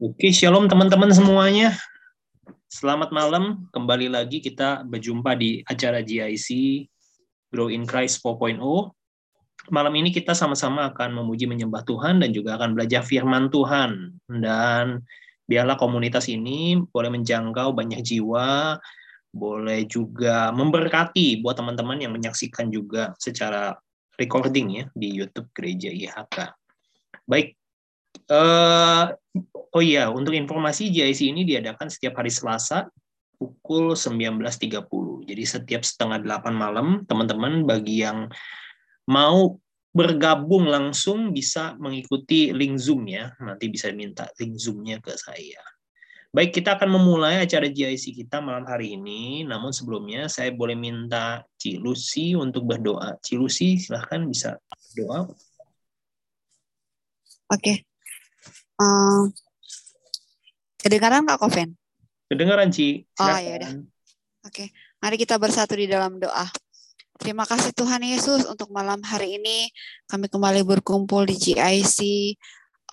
Oke, shalom teman-teman semuanya. Selamat malam, kembali lagi kita berjumpa di acara GIC Grow in Christ 4.0. Malam ini kita sama-sama akan memuji menyembah Tuhan dan juga akan belajar firman Tuhan. Dan biarlah komunitas ini boleh menjangkau banyak jiwa, boleh juga memberkati buat teman-teman yang menyaksikan juga secara recording ya di YouTube Gereja IHK. Baik, Uh, oh iya, untuk informasi JIC ini diadakan setiap hari Selasa pukul 19.30. Jadi setiap setengah delapan malam, teman-teman bagi yang mau bergabung langsung bisa mengikuti link Zoom ya. Nanti bisa minta link Zoom-nya ke saya. Baik, kita akan memulai acara JIC kita malam hari ini. Namun sebelumnya saya boleh minta Cilusi untuk berdoa. Cilusi, silahkan bisa berdoa. Oke. Uh, kedengaran Kak Koven? Kedengaran, Ci. Oh, ya udah. Oke, mari kita bersatu di dalam doa. Terima kasih Tuhan Yesus untuk malam hari ini kami kembali berkumpul di GIC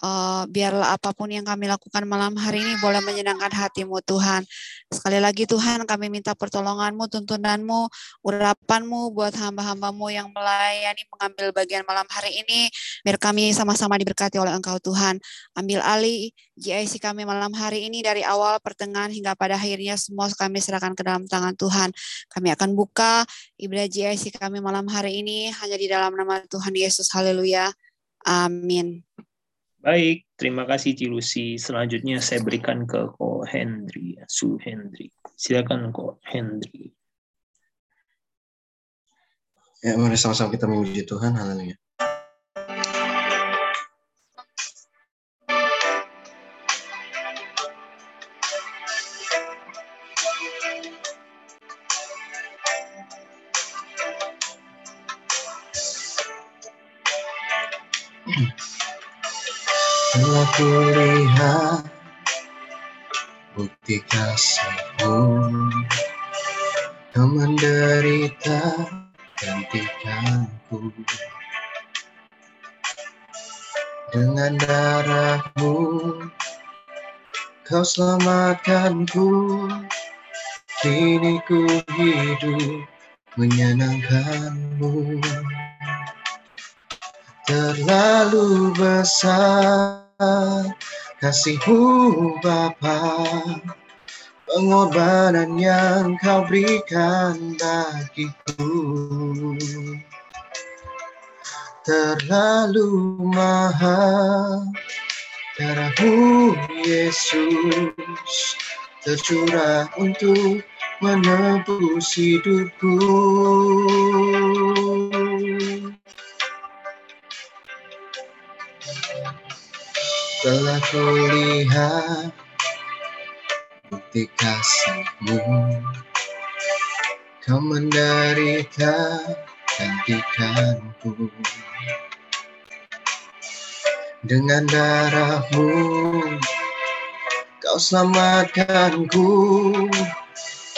uh, biarlah apa pun yang kami lakukan malam hari ini boleh menyenangkan hatimu Tuhan. Sekali lagi Tuhan kami minta pertolonganmu, tuntunanmu, urapanmu buat hamba-hambamu yang melayani mengambil bagian malam hari ini. Biar kami sama-sama diberkati oleh Engkau Tuhan. Ambil alih GIC kami malam hari ini dari awal, pertengahan hingga pada akhirnya semua kami serahkan ke dalam tangan Tuhan. Kami akan buka ibadah GIC kami malam hari ini hanya di dalam nama Tuhan Yesus. Haleluya. Amin. Baik, terima kasih Cilusi. Selanjutnya saya berikan ke Ko Hendri, Su Hendri. Silakan Ko Hendri. Ya, mari sama-sama kita memuji Tuhan. Haleluya. Kulihat bukti kasihmu. Kau menderita gantikanku. Dengan darahmu Kau selamatkanku. Kini ku hidup menyenangkanmu. Terlalu besar kasihmu Bapa pengorbanan yang kau berikan bagiku. Terlalu mahal darahmu Yesus tercurah untuk menebus hidupku telah kulihat bukti kasihmu. Kau menderita gantikanku. Dengan darahmu Kau selamatkanku.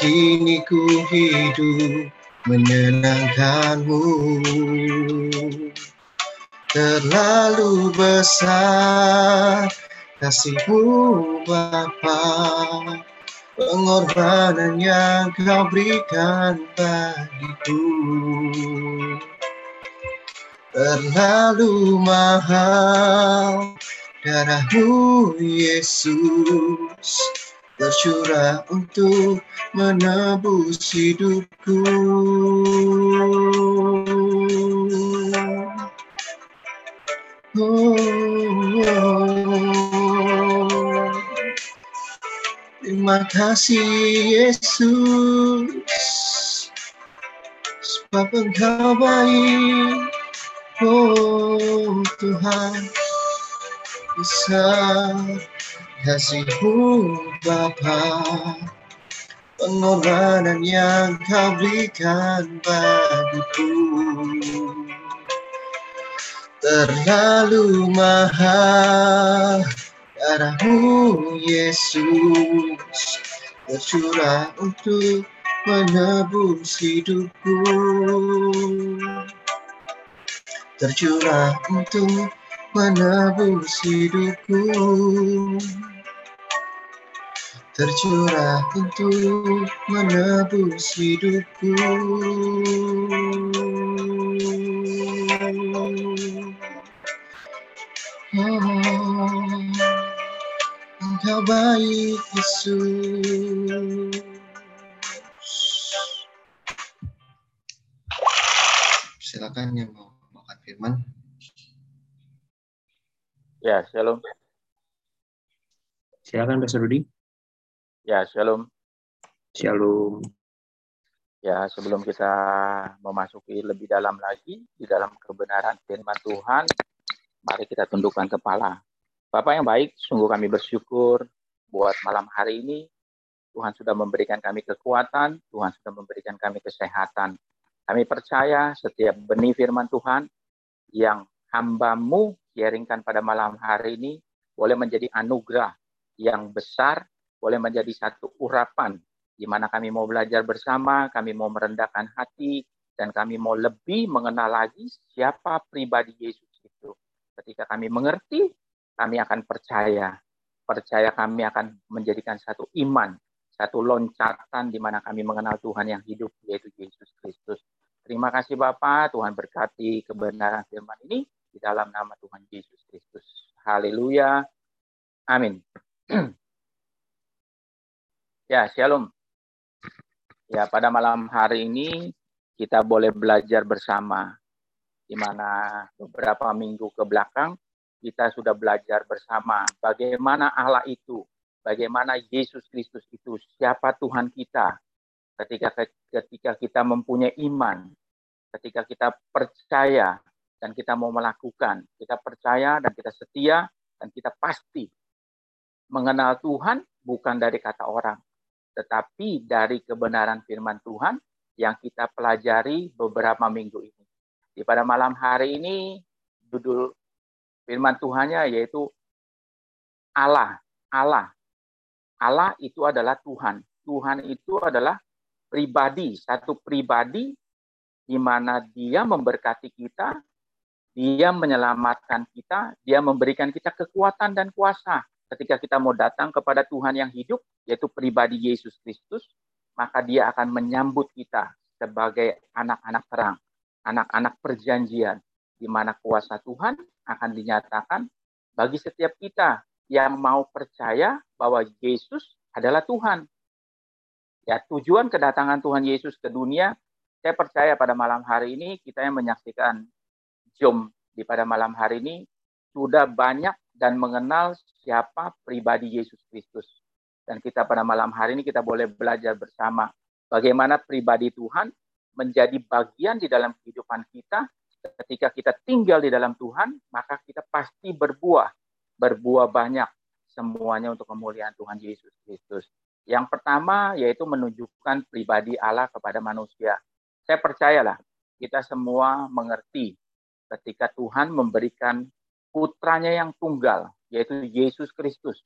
Kini ku hidup menyenangkanmu terlalu besar. Kasihmu Bapa pengorbanan yang kau berikan bagiku. Terlalu mahal darahmu Yesus. Tercurah untuk menebus hidupku Terima kasih Yesus Sebab engkau baik Oh Tuhan. Besar kasihmu Bapa Pengorbanan yang kau berikan bagiku terlalu mahal darahmu Yesus. Tercurah untuk menebus hidupku. Tercurah untuk menebus hidupku tercurah untuk menebus hidupku. Oh, Engkau baik Yesus. Silakan yang mau makan firman. Ya, shalom. Silakan Pastor Rudi. Ya, shalom. Shalom. Ya, sebelum kita memasuki lebih dalam lagi di dalam kebenaran firman Tuhan, mari kita tundukkan kepala. Bapak yang baik, sungguh kami bersyukur buat malam hari ini. Tuhan sudah memberikan kami kekuatan, Tuhan sudah memberikan kami kesehatan. Kami percaya setiap benih firman Tuhan yang hambamu sharingkan pada malam hari ini boleh menjadi anugerah yang besar, boleh menjadi satu urapan di mana kami mau belajar bersama, kami mau merendahkan hati, dan kami mau lebih mengenal lagi siapa pribadi Yesus itu. Ketika kami mengerti, kami akan percaya. Percaya kami akan menjadikan satu iman, satu loncatan di mana kami mengenal Tuhan yang hidup, yaitu Yesus Kristus. Terima kasih Bapak, Tuhan berkati kebenaran firman ini di dalam nama Tuhan Yesus Kristus. Haleluya. Amin. ya, shalom. Ya, pada malam hari ini kita boleh belajar bersama di mana beberapa minggu ke belakang kita sudah belajar bersama bagaimana Allah itu, bagaimana Yesus Kristus itu, siapa Tuhan kita. Ketika ketika kita mempunyai iman, ketika kita percaya dan kita mau melakukan. Kita percaya dan kita setia dan kita pasti mengenal Tuhan bukan dari kata orang, tetapi dari kebenaran firman Tuhan yang kita pelajari beberapa minggu ini. Di pada malam hari ini judul firman Tuhannya yaitu Allah. Allah. Allah itu adalah Tuhan. Tuhan itu adalah pribadi, satu pribadi di mana dia memberkati kita dia menyelamatkan kita, dia memberikan kita kekuatan dan kuasa. Ketika kita mau datang kepada Tuhan yang hidup, yaitu pribadi Yesus Kristus, maka dia akan menyambut kita sebagai anak-anak terang, anak-anak perjanjian, di mana kuasa Tuhan akan dinyatakan bagi setiap kita yang mau percaya bahwa Yesus adalah Tuhan. Ya, tujuan kedatangan Tuhan Yesus ke dunia, saya percaya pada malam hari ini kita yang menyaksikan Jom di pada malam hari ini sudah banyak dan mengenal siapa pribadi Yesus Kristus. Dan kita pada malam hari ini kita boleh belajar bersama bagaimana pribadi Tuhan menjadi bagian di dalam kehidupan kita. Ketika kita tinggal di dalam Tuhan, maka kita pasti berbuah, berbuah banyak semuanya untuk kemuliaan Tuhan Yesus Kristus. Yang pertama yaitu menunjukkan pribadi Allah kepada manusia. Saya percayalah kita semua mengerti ketika Tuhan memberikan putranya yang tunggal, yaitu Yesus Kristus,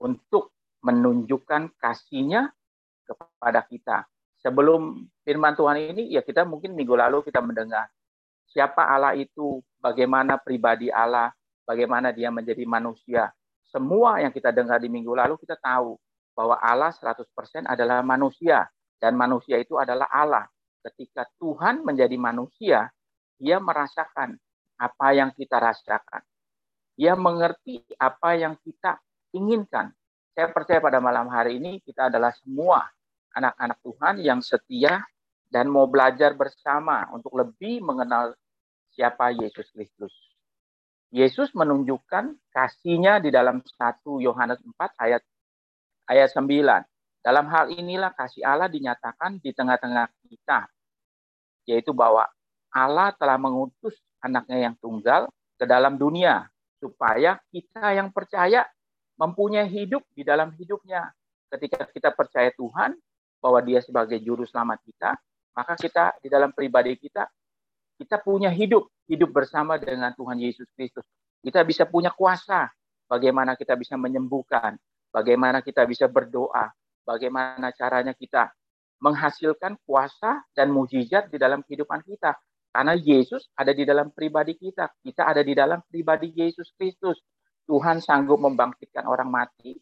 untuk menunjukkan kasihnya kepada kita. Sebelum firman Tuhan ini, ya kita mungkin minggu lalu kita mendengar siapa Allah itu, bagaimana pribadi Allah, bagaimana dia menjadi manusia. Semua yang kita dengar di minggu lalu kita tahu bahwa Allah 100% adalah manusia dan manusia itu adalah Allah. Ketika Tuhan menjadi manusia, dia merasakan apa yang kita rasakan. Dia mengerti apa yang kita inginkan. Saya percaya pada malam hari ini kita adalah semua anak-anak Tuhan yang setia dan mau belajar bersama untuk lebih mengenal siapa Yesus Kristus. Yesus menunjukkan kasihnya di dalam 1 Yohanes 4 ayat ayat 9. Dalam hal inilah kasih Allah dinyatakan di tengah-tengah kita, yaitu bahwa Allah telah mengutus anaknya yang tunggal ke dalam dunia supaya kita yang percaya mempunyai hidup di dalam hidupnya. Ketika kita percaya Tuhan bahwa Dia sebagai juru selamat kita, maka kita di dalam pribadi kita kita punya hidup, hidup bersama dengan Tuhan Yesus Kristus. Kita bisa punya kuasa bagaimana kita bisa menyembuhkan, bagaimana kita bisa berdoa, bagaimana caranya kita menghasilkan kuasa dan mujizat di dalam kehidupan kita. Karena Yesus ada di dalam pribadi kita. Kita ada di dalam pribadi Yesus Kristus. Tuhan sanggup membangkitkan orang mati.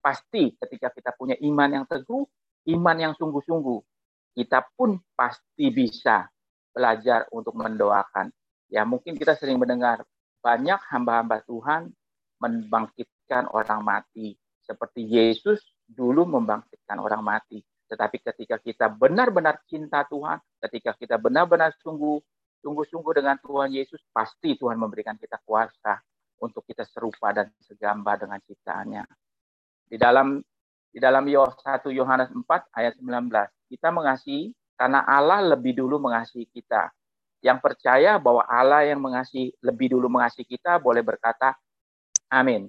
pasti ketika kita punya iman yang teguh, iman yang sungguh-sungguh, kita pun pasti bisa belajar untuk mendoakan. Ya mungkin kita sering mendengar banyak hamba-hamba Tuhan membangkitkan orang mati. Seperti Yesus dulu membangkitkan orang mati. Tetapi ketika kita benar-benar cinta Tuhan, ketika kita benar-benar sungguh sungguh-sungguh dengan Tuhan Yesus, pasti Tuhan memberikan kita kuasa untuk kita serupa dan segambar dengan ciptaannya. Di dalam di dalam 1 Yohanes 4 ayat 19, kita mengasihi karena Allah lebih dulu mengasihi kita. Yang percaya bahwa Allah yang mengasihi lebih dulu mengasihi kita boleh berkata amin.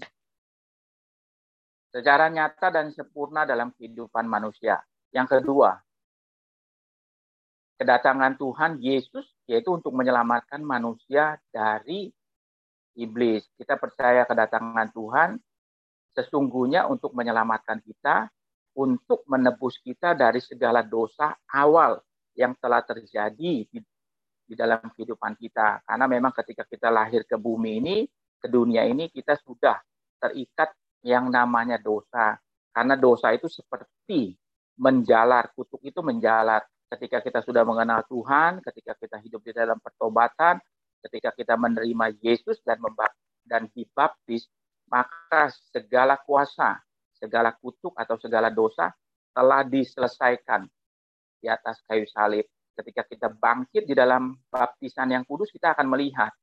Secara nyata dan sempurna dalam kehidupan manusia. Yang kedua, kedatangan Tuhan Yesus yaitu untuk menyelamatkan manusia dari iblis. Kita percaya kedatangan Tuhan sesungguhnya untuk menyelamatkan kita, untuk menebus kita dari segala dosa awal yang telah terjadi di, di dalam kehidupan kita. Karena memang ketika kita lahir ke bumi ini, ke dunia ini, kita sudah terikat yang namanya dosa. Karena dosa itu seperti menjalar, kutuk itu menjalar. Ketika kita sudah mengenal Tuhan, ketika kita hidup di dalam pertobatan, ketika kita menerima Yesus dan dan dibaptis, maka segala kuasa, segala kutuk atau segala dosa telah diselesaikan di atas kayu salib. Ketika kita bangkit di dalam baptisan yang kudus, kita akan melihat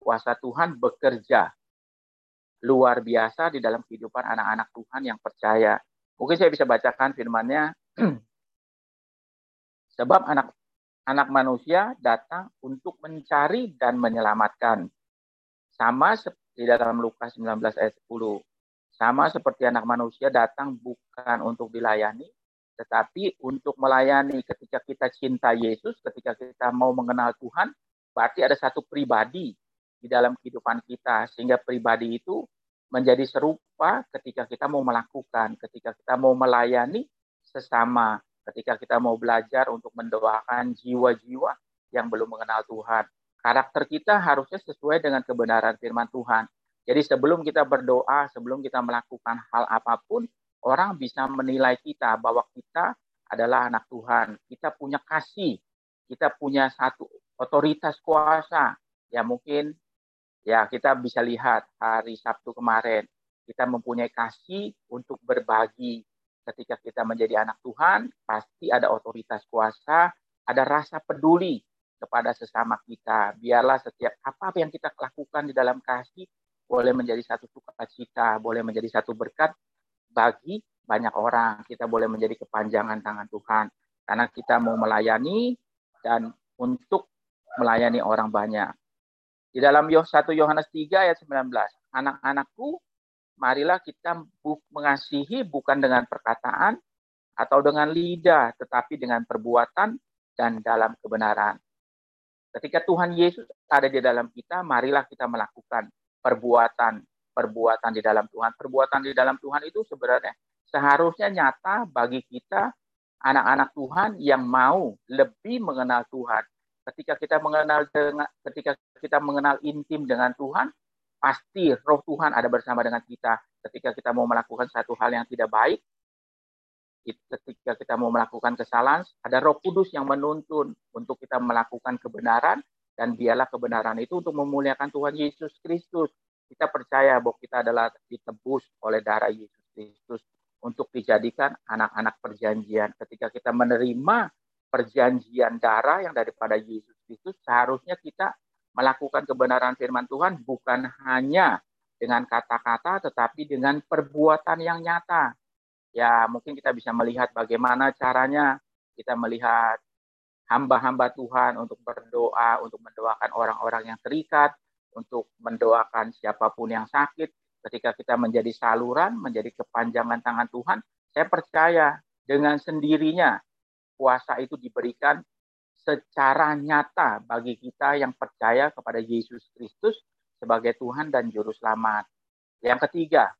kuasa Tuhan bekerja luar biasa di dalam kehidupan anak-anak Tuhan yang percaya. Mungkin saya bisa bacakan firman-Nya. Sebab anak anak manusia datang untuk mencari dan menyelamatkan. Sama seperti dalam Lukas 19 ayat 10. Sama seperti anak manusia datang bukan untuk dilayani, tetapi untuk melayani ketika kita cinta Yesus, ketika kita mau mengenal Tuhan, berarti ada satu pribadi di dalam kehidupan kita sehingga pribadi itu menjadi serupa ketika kita mau melakukan, ketika kita mau melayani sesama, ketika kita mau belajar untuk mendoakan jiwa-jiwa yang belum mengenal Tuhan. Karakter kita harusnya sesuai dengan kebenaran firman Tuhan. Jadi sebelum kita berdoa, sebelum kita melakukan hal apa pun, orang bisa menilai kita bahwa kita adalah anak Tuhan. Kita punya kasih, kita punya satu otoritas kuasa. Ya mungkin Ya, kita bisa lihat hari Sabtu kemarin kita mempunyai kasih untuk berbagi. Ketika kita menjadi anak Tuhan, pasti ada otoritas kuasa, ada rasa peduli kepada sesama kita. Biarlah setiap apa yang kita lakukan di dalam kasih boleh menjadi satu sukacita, boleh menjadi satu berkat bagi banyak orang. Kita boleh menjadi kepanjangan tangan Tuhan karena kita mau melayani dan untuk melayani orang banyak. Di dalam 1 Yohanes 3 ayat 19, anak-anakku, marilah kita mengasihi bukan dengan perkataan atau dengan lidah, tetapi dengan perbuatan dan dalam kebenaran. Ketika Tuhan Yesus ada di dalam kita, marilah kita melakukan perbuatan perbuatan di dalam Tuhan. Perbuatan di dalam Tuhan itu sebenarnya seharusnya nyata bagi kita anak-anak Tuhan yang mau lebih mengenal Tuhan, ketika kita mengenal dengan ketika kita mengenal intim dengan Tuhan, pasti roh Tuhan ada bersama dengan kita. Ketika kita mau melakukan satu hal yang tidak baik, ketika kita mau melakukan kesalahan, ada Roh Kudus yang menuntun untuk kita melakukan kebenaran dan biarlah kebenaran itu untuk memuliakan Tuhan Yesus Kristus. Kita percaya bahwa kita adalah ditebus oleh darah Yesus Kristus untuk dijadikan anak-anak perjanjian. Ketika kita menerima perjanjian darah yang daripada Yesus Kristus, seharusnya kita melakukan kebenaran firman Tuhan bukan hanya dengan kata-kata, tetapi dengan perbuatan yang nyata. Ya, mungkin kita bisa melihat bagaimana caranya kita melihat hamba-hamba Tuhan untuk berdoa, untuk mendoakan orang-orang yang terikat, untuk mendoakan siapa pun yang sakit. Ketika kita menjadi saluran, menjadi kepanjangan tangan Tuhan, saya percaya dengan sendirinya kuasa itu diberikan secara nyata bagi kita yang percaya kepada Yesus Kristus sebagai Tuhan dan Juru Selamat. Yang ketiga,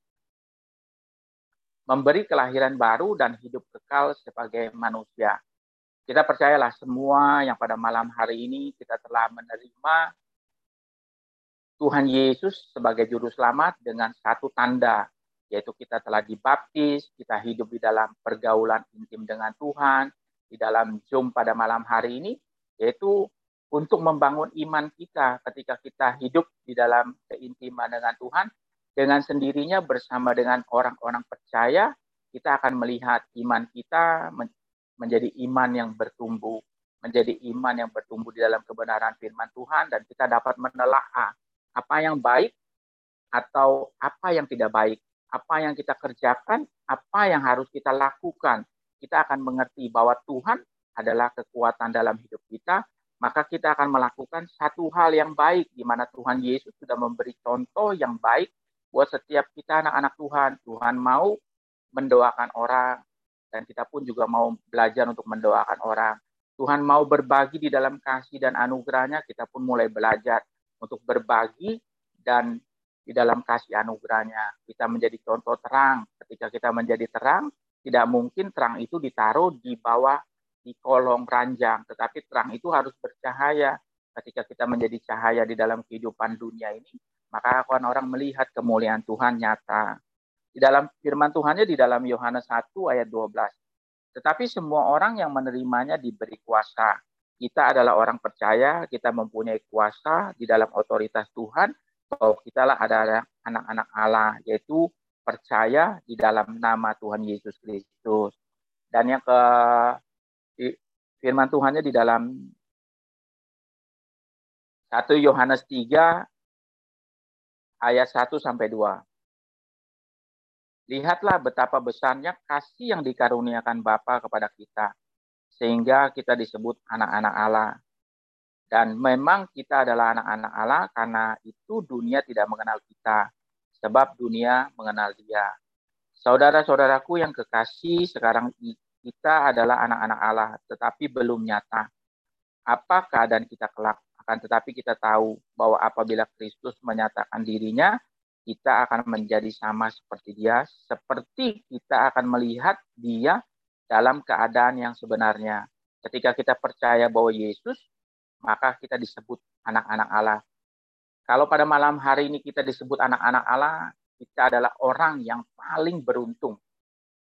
memberi kelahiran baru dan hidup kekal sebagai manusia. Kita percayalah semua yang pada malam hari ini kita telah menerima Tuhan Yesus sebagai Juru Selamat dengan satu tanda, yaitu kita telah dibaptis, kita hidup di dalam pergaulan intim dengan Tuhan, di dalam Zoom pada malam hari ini, yaitu untuk membangun iman kita ketika kita hidup di dalam keintiman dengan Tuhan, dengan sendirinya bersama dengan orang-orang percaya, kita akan melihat iman kita menjadi iman yang bertumbuh, menjadi iman yang bertumbuh di dalam kebenaran firman Tuhan, dan kita dapat menelaah apa yang baik atau apa yang tidak baik apa yang kita kerjakan, apa yang harus kita lakukan, kita akan mengerti bahwa Tuhan adalah kekuatan dalam hidup kita, maka kita akan melakukan satu hal yang baik di mana Tuhan Yesus sudah memberi contoh yang baik buat setiap kita anak-anak Tuhan. Tuhan mau mendoakan orang dan kita pun juga mau belajar untuk mendoakan orang. Tuhan mau berbagi di dalam kasih dan anugerahnya, kita pun mulai belajar untuk berbagi dan di dalam kasih anugerahnya. Kita menjadi contoh terang. Ketika kita menjadi terang, tidak mungkin terang itu ditaruh di bawah di kolong ranjang, tetapi terang itu harus bercahaya. Ketika kita menjadi cahaya di dalam kehidupan dunia ini, maka akan orang melihat kemuliaan Tuhan nyata. Di dalam firman Tuhannya di dalam Yohanes 1 ayat 12. Tetapi semua orang yang menerimanya diberi kuasa. Kita adalah orang percaya, kita mempunyai kuasa di dalam otoritas Tuhan, bahwa kita lah ada anak-anak Allah, yaitu percaya di dalam nama Tuhan Yesus Kristus. Dan yang ke firman Tuhannya di dalam 1 Yohanes 3 ayat 1 sampai 2. Lihatlah betapa besarnya kasih yang dikaruniakan Bapa kepada kita sehingga kita disebut anak-anak Allah. Dan memang kita adalah anak-anak Allah karena itu dunia tidak mengenal kita. Sebab dunia mengenal dia. Saudara-saudaraku yang kekasih, sekarang kita adalah anak-anak Allah, tetapi belum nyata. Apa keadaan kita kelak? Akan tetapi kita tahu bahwa apabila Kristus menyatakan dirinya, kita akan menjadi sama seperti dia, seperti kita akan melihat dia dalam keadaan yang sebenarnya. Ketika kita percaya bahwa Yesus maka kita disebut anak-anak Allah. Kalau pada malam hari ini kita disebut anak-anak Allah, kita adalah orang yang paling beruntung.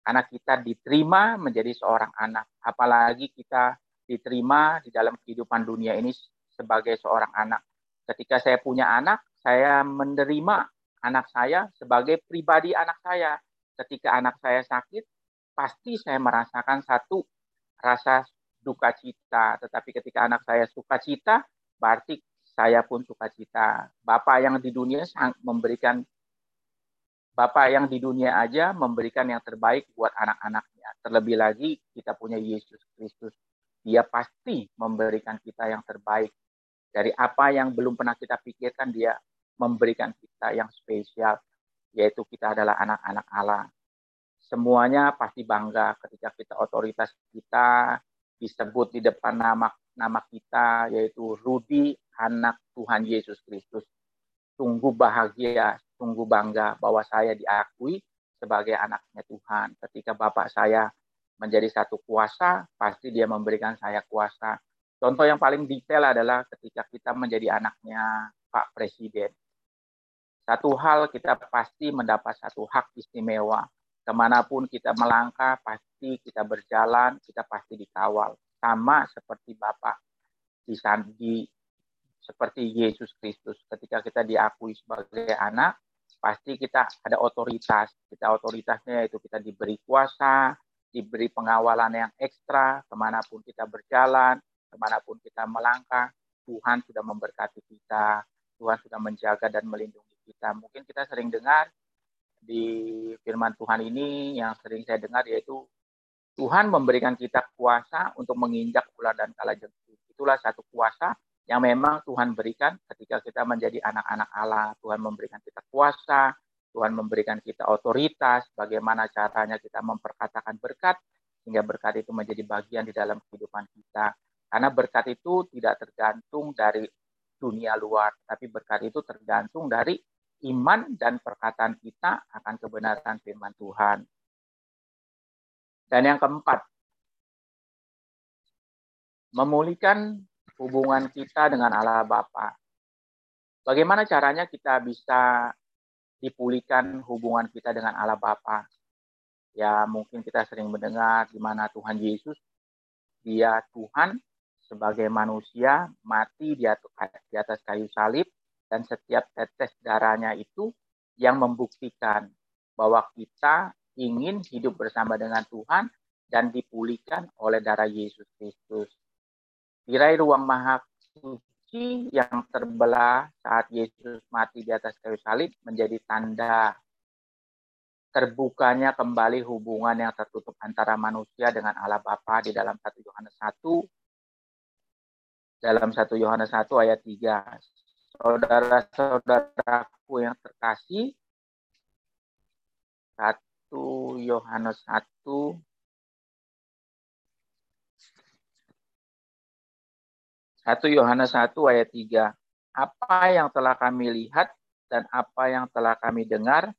Karena kita diterima menjadi seorang anak. Apalagi kita diterima di dalam kehidupan dunia ini sebagai seorang anak. Ketika saya punya anak, saya menerima anak saya sebagai pribadi anak saya. Ketika anak saya sakit, pasti saya merasakan satu rasa duka cita. Tetapi ketika anak saya suka cita, berarti saya pun suka cita. Bapak yang di dunia memberikan Bapak yang di dunia aja memberikan yang terbaik buat anak-anaknya. Terlebih lagi kita punya Yesus Kristus. Dia pasti memberikan kita yang terbaik. Dari apa yang belum pernah kita pikirkan, dia memberikan kita yang spesial, yaitu kita adalah anak-anak Allah. Semuanya pasti bangga ketika kita otoritas kita disebut di depan nama nama kita yaitu Rudi anak Tuhan Yesus Kristus. Sungguh bahagia, sungguh bangga bahwa saya diakui sebagai anaknya Tuhan. Ketika Bapak saya menjadi satu kuasa, pasti dia memberikan saya kuasa. Contoh yang paling detail adalah ketika kita menjadi anaknya Pak Presiden. Satu hal kita pasti mendapat satu hak istimewa, ke mana pun kita melangkah, pasti kita berjalan, kita pasti dikawal. Sama seperti Bapak di, di seperti Yesus Kristus. Ketika kita diakui sebagai anak, pasti kita ada otoritas. Kita otoritasnya itu kita diberi kuasa, diberi pengawalan yang ekstra, ke mana pun kita berjalan, ke mana pun kita melangkah, Tuhan sudah memberkati kita, Tuhan sudah menjaga dan melindungi kita. Mungkin kita sering dengar di firman Tuhan ini yang sering saya dengar yaitu Tuhan memberikan kita kuasa untuk menginjak ular dan kalajengking. Itulah satu kuasa yang memang Tuhan berikan ketika kita menjadi anak-anak Allah. Tuhan memberikan kita kuasa, Tuhan memberikan kita otoritas, bagaimana caranya kita memperkatakan berkat, sehingga berkat itu menjadi bagian di dalam kehidupan kita. Karena berkat itu tidak tergantung dari dunia luar, tapi berkat itu tergantung dari iman dan perkataan kita akan kebenaran firman Tuhan. Dan yang keempat, memulihkan hubungan kita dengan Allah Bapa. Bagaimana caranya kita bisa dipulihkan hubungan kita dengan Allah Bapa. Ya, mungkin kita sering mendengar di mana Tuhan Yesus dia Tuhan sebagai manusia mati di atas kayu salib dan setiap tetes darahnya itu yang membuktikan bahwa kita ingin hidup bersama dengan Tuhan dan dipulihkan oleh darah Yesus Kristus. Tirai ruang maha suci yang terbelah saat Yesus mati di atas kayu salib menjadi tanda terbukanya kembali hubungan yang tertutup antara manusia dengan Allah Bapa di dalam 1 Yohanes 1 dalam 1 Yohanes 1 ayat 3. Saudara-saudaraku yang terkasih, 1 Yohanes 1 1 Yohanes 1 ayat 3. Apa yang telah kami lihat dan apa yang telah kami dengar,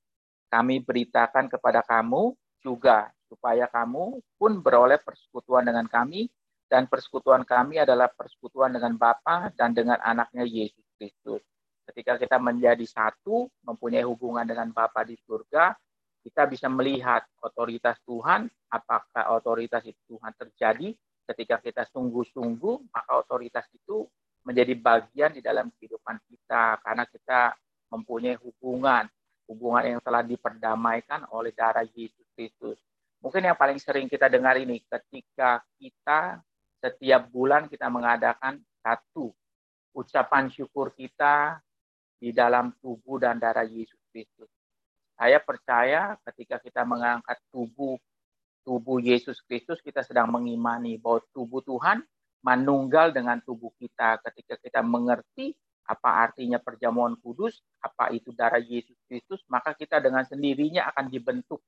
kami beritakan kepada kamu juga, supaya kamu pun beroleh persekutuan dengan kami, dan persekutuan kami adalah persekutuan dengan Bapa dan dengan anaknya Yesus Kristus. Ketika kita menjadi satu, mempunyai hubungan dengan Bapa di surga, kita bisa melihat otoritas Tuhan, apakah otoritas itu Tuhan terjadi ketika kita sungguh-sungguh, maka otoritas itu menjadi bagian di dalam kehidupan kita karena kita mempunyai hubungan, hubungan yang telah diperdamaikan oleh darah Yesus Kristus. Mungkin yang paling sering kita dengar ini ketika kita setiap bulan kita mengadakan satu ucapan syukur kita di dalam tubuh dan darah Yesus Kristus. Saya percaya ketika kita mengangkat tubuh tubuh Yesus Kristus, kita sedang mengimani bahwa tubuh Tuhan manunggal dengan tubuh kita. Ketika kita mengerti apa artinya perjamuan kudus, apa itu darah Yesus Kristus, maka kita dengan sendirinya akan dibentuk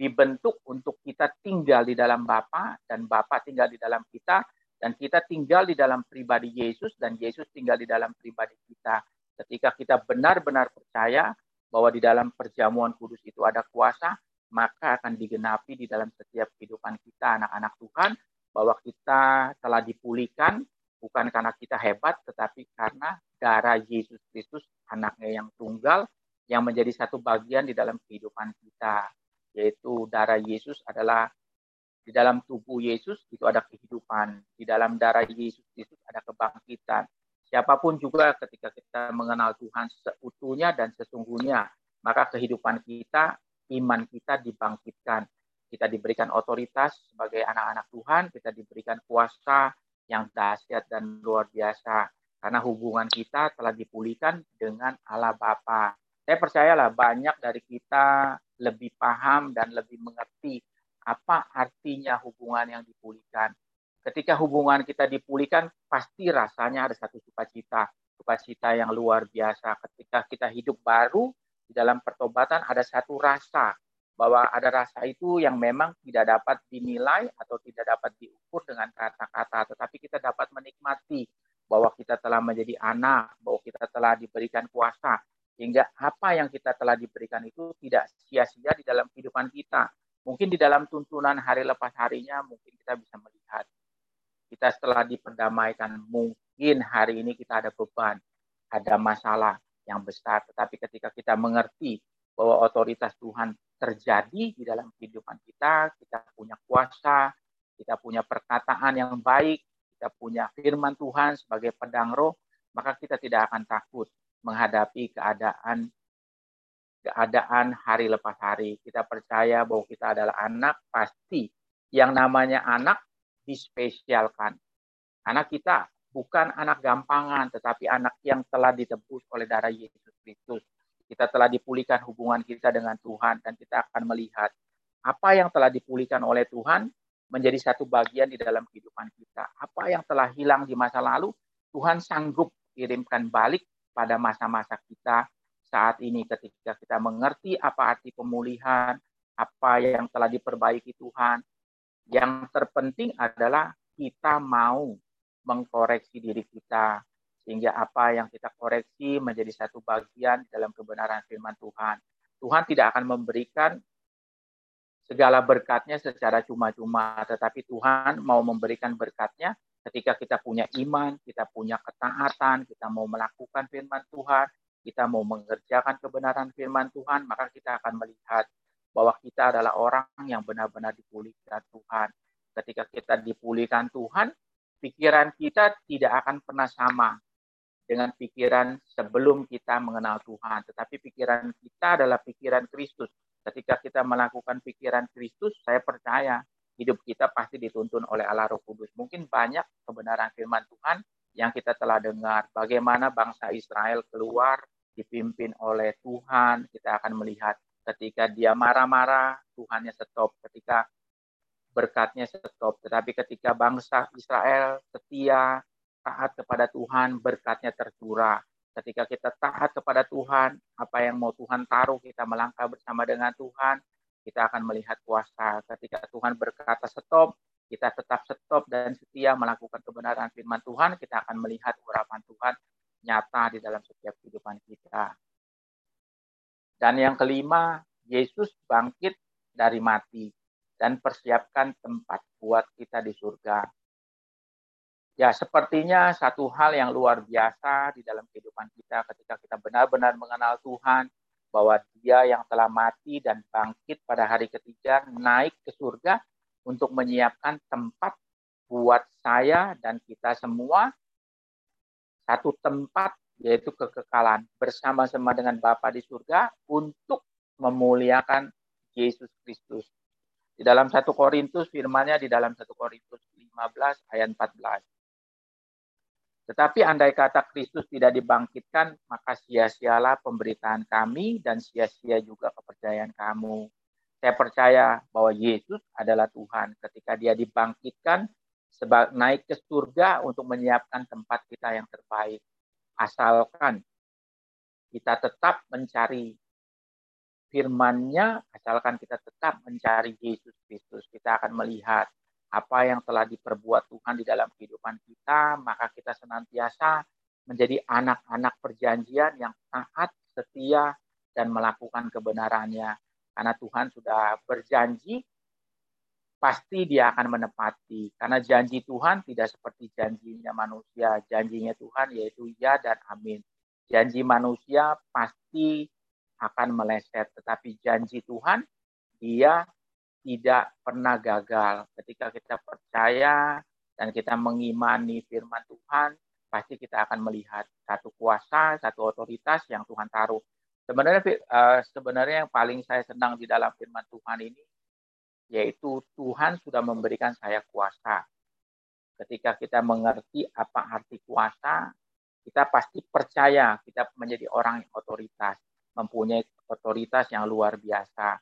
dibentuk untuk kita tinggal di dalam Bapa dan Bapa tinggal di dalam kita dan kita tinggal di dalam pribadi Yesus dan Yesus tinggal di dalam pribadi kita. Ketika kita benar-benar percaya bahwa di dalam perjamuan kudus itu ada kuasa, maka akan digenapi di dalam setiap kehidupan kita anak-anak Tuhan bahwa kita telah dipulihkan bukan karena kita hebat tetapi karena darah Yesus Kristus anaknya yang tunggal yang menjadi satu bagian di dalam kehidupan kita yaitu darah Yesus adalah di dalam tubuh Yesus itu ada kehidupan, di dalam darah Yesus itu ada kebangkitan. Siapa pun juga ketika kita mengenal Tuhan seutuhnya dan sesungguhnya, maka kehidupan kita, iman kita dibangkitkan. Kita diberikan otoritas sebagai anak-anak Tuhan, kita diberikan kuasa yang dahsyat dan luar biasa. Karena hubungan kita telah dipulihkan dengan Allah Bapa. Saya percayalah banyak dari kita lebih paham dan lebih mengerti apa artinya hubungan yang dipulihkan. Ketika hubungan kita dipulihkan, pasti rasanya ada satu sukacita, sukacita yang luar biasa. Ketika kita hidup baru di dalam pertobatan, ada satu rasa bahwa ada rasa itu yang memang tidak dapat dinilai atau tidak dapat diukur dengan kata-kata, tetapi kita dapat menikmati bahwa kita telah menjadi anak, bahwa kita telah diberikan kuasa, sehingga apa yang kita telah diberikan itu tidak sia-sia di dalam kehidupan kita. Mungkin di dalam tuntunan hari lepas harinya, mungkin kita bisa melihat kita setelah diperdamaikan, mungkin hari ini kita ada beban, ada masalah yang besar. Tetapi ketika kita mengerti bahwa otoritas Tuhan terjadi di dalam kehidupan kita, kita punya kuasa, kita punya perkataan yang baik, kita punya firman Tuhan sebagai pedang roh, maka kita tidak akan takut menghadapi keadaan keadaan hari lepas hari. Kita percaya bahwa kita adalah anak, pasti yang namanya anak dispesialkan. Anak kita bukan anak gampangan, tetapi anak yang telah ditebus oleh darah Yesus Kristus. Kita telah dipulihkan hubungan kita dengan Tuhan dan kita akan melihat apa yang telah dipulihkan oleh Tuhan menjadi satu bagian di dalam kehidupan kita. Apa yang telah hilang di masa lalu, Tuhan sanggup kirimkan balik pada masa-masa kita saat ini ketika kita mengerti apa arti pemulihan, apa yang telah diperbaiki Tuhan. Yang terpenting adalah kita mau mengkoreksi diri kita sehingga apa yang kita koreksi menjadi satu bagian dalam kebenaran firman Tuhan. Tuhan tidak akan memberikan segala berkatnya secara cuma-cuma, tetapi Tuhan mau memberikan berkatnya ketika kita punya iman, kita punya ketaatan, kita mau melakukan firman Tuhan, kita mau mengerjakan kebenaran firman Tuhan, maka kita akan melihat bahwa kita adalah orang yang benar-benar dipulihkan Tuhan. Ketika kita dipulihkan Tuhan, pikiran kita tidak akan pernah sama dengan pikiran sebelum kita mengenal Tuhan. Tetapi pikiran kita adalah pikiran Kristus. Ketika kita melakukan pikiran Kristus, saya percaya hidup kita pasti dituntun oleh Allah Roh Kudus. Mungkin banyak kebenaran firman Tuhan yang kita telah dengar. Bagaimana bangsa Israel keluar dipimpin oleh Tuhan. Kita akan melihat ketika dia marah-marah, Tuhannya stop. Ketika berkatnya stop. Tetapi ketika bangsa Israel setia, taat kepada Tuhan, berkatnya tercurah. Ketika kita taat kepada Tuhan, apa yang mau Tuhan taruh, kita melangkah bersama dengan Tuhan, kita akan melihat kuasa. Ketika Tuhan berkata stop, kita tetap stop dan setia melakukan kebenaran firman Tuhan, kita akan melihat urapan Tuhan nyata di dalam setiap kehidupan kita. Dan yang kelima, Yesus bangkit dari mati dan persiapkan tempat buat kita di surga. Ya, sepertinya satu hal yang luar biasa di dalam kehidupan kita ketika kita benar-benar mengenal Tuhan, bahwa dia yang telah mati dan bangkit pada hari ketiga naik ke surga untuk menyiapkan tempat buat saya dan kita semua satu tempat yaitu kekekalan bersama-sama dengan Bapa di surga untuk memuliakan Yesus Kristus. Di dalam satu Korintus firmannya di dalam satu Korintus 15 ayat 14. Tetapi andai kata Kristus tidak dibangkitkan, maka sia-sialah pemberitaan kami dan sia-sia juga kepercayaan kamu. Saya percaya bahwa Yesus adalah Tuhan. Ketika dia dibangkitkan, sebab naik ke surga untuk menyiapkan tempat kita yang terbaik. Asalkan kita tetap mencari firman-Nya, asalkan kita tetap mencari Yesus Kristus, kita akan melihat apa yang telah diperbuat Tuhan di dalam kehidupan kita, maka kita senantiasa menjadi anak-anak perjanjian yang taat, setia, dan melakukan kebenarannya. Karena Tuhan sudah berjanji, pasti dia akan menepati. Karena janji Tuhan tidak seperti janjinya manusia. Janjinya Tuhan yaitu ya dan amin. Janji manusia pasti akan meleset. Tetapi janji Tuhan, dia tidak pernah gagal. Ketika kita percaya dan kita mengimani firman Tuhan, pasti kita akan melihat satu kuasa, satu otoritas yang Tuhan taruh Sebenarnya uh, sebenarnya yang paling saya senang di dalam firman Tuhan ini yaitu Tuhan sudah memberikan saya kuasa. Ketika kita mengerti apa arti kuasa, kita pasti percaya kita menjadi orang yang otoritas, mempunyai otoritas yang luar biasa.